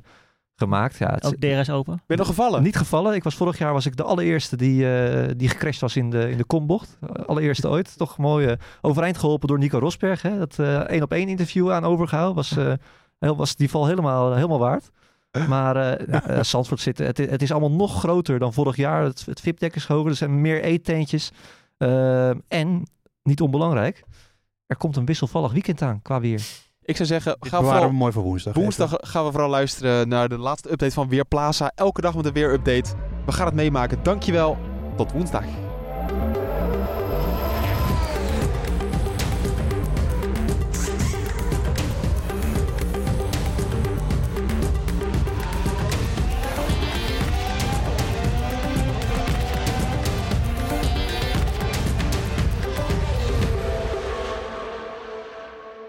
[SPEAKER 4] gemaakt. Ja, het
[SPEAKER 3] Ook DRS open.
[SPEAKER 2] Ben je nog gevallen?
[SPEAKER 4] niet gevallen. Ik was vorig jaar was ik de allereerste die, eh, die gecrashed was in de, in de kombocht. Allereerste ooit. Toch mooi overeind geholpen door Nico Rosberg. Hè? Dat eh, één op één interview aan overgehouden. Was, eh, heel, was die val helemaal, helemaal waard. Maar eh ja, Zandvoort zit, het, het is allemaal nog groter dan vorig jaar. Het, het VIP-dek is hoger. Er zijn meer eetentjes. Eh, en, niet onbelangrijk, er komt een wisselvallig weekend aan qua weer.
[SPEAKER 2] Ik zou zeggen,
[SPEAKER 1] Dit
[SPEAKER 2] ga
[SPEAKER 1] bewaren
[SPEAKER 2] vooral
[SPEAKER 1] we mooi voor woensdag.
[SPEAKER 2] Woensdag gaan we vooral luisteren naar de laatste update van Weerplaza. Elke dag met een weerupdate. We gaan het meemaken. Dankjewel. Tot woensdag.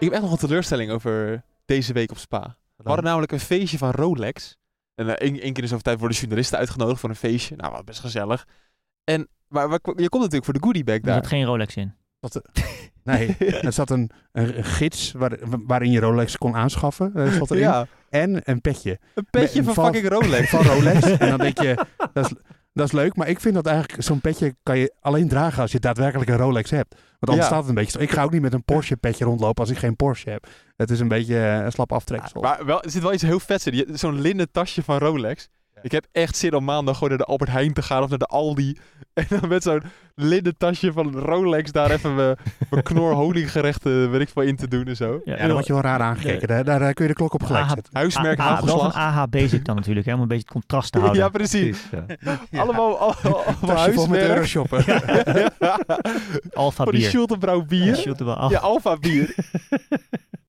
[SPEAKER 2] Ik heb echt nog een teleurstelling over deze week op Spa. We hadden namelijk een feestje van Rolex. En eh, één, één keer in zoveel tijd worden journalisten uitgenodigd voor een feestje. Nou, wat best gezellig. En maar, maar je komt natuurlijk voor de goodiebag
[SPEAKER 3] Er
[SPEAKER 2] daar.
[SPEAKER 3] zat geen Rolex in.
[SPEAKER 1] Dat, eh, nee, er zat een, een, een gids waar, waarin je Rolex kon aanschaffen. eh, zat erin.
[SPEAKER 2] ja,
[SPEAKER 1] En een petje
[SPEAKER 2] een petje
[SPEAKER 1] Met-
[SPEAKER 2] van
[SPEAKER 1] van-
[SPEAKER 2] fucking Rolex.
[SPEAKER 1] van Rolex. en dan denk je, dat is, dat is leuk. Maar ik vind dat eigenlijk, zo'n petje kan je alleen dragen als je daadwerkelijk een Rolex hebt. Want anders
[SPEAKER 2] Ja.
[SPEAKER 1] staat het een beetje zo. Ik ga ook niet met een Porsche petje rondlopen als ik geen Porsche heb. Het is een beetje eh, een slap aftreksel.
[SPEAKER 2] Maar wel, er zit wel iets heel vets in. Zo'n linnen tasje van Rolex. Ik heb echt zin om maandag gewoon naar de Albert Heijn te gaan of naar de Aldi. En dan met zo'n linnen tasje van Rolex daar even mijn, mijn knor honinggerechten weet ik veel in te doen en zo.
[SPEAKER 1] ja, dan word je wel raar aangekeken. Daar, daar eh, kun je de klok op gelijk
[SPEAKER 3] AH
[SPEAKER 1] zetten.
[SPEAKER 2] Huismerk
[SPEAKER 3] Ah, ah, van
[SPEAKER 2] hagelslag.
[SPEAKER 3] AH Basic dan natuurlijk, hè, om een beetje het contrast te houden.
[SPEAKER 2] Ja, precies.
[SPEAKER 4] Ja.
[SPEAKER 2] Allemaal, allemaal, allemaal
[SPEAKER 1] Tasje vol met
[SPEAKER 2] huismerk.
[SPEAKER 1] euroshoppen.
[SPEAKER 3] Alfa
[SPEAKER 2] Voor die
[SPEAKER 3] bier.
[SPEAKER 2] Schultenbrouw bier. Ja, Alfa bier.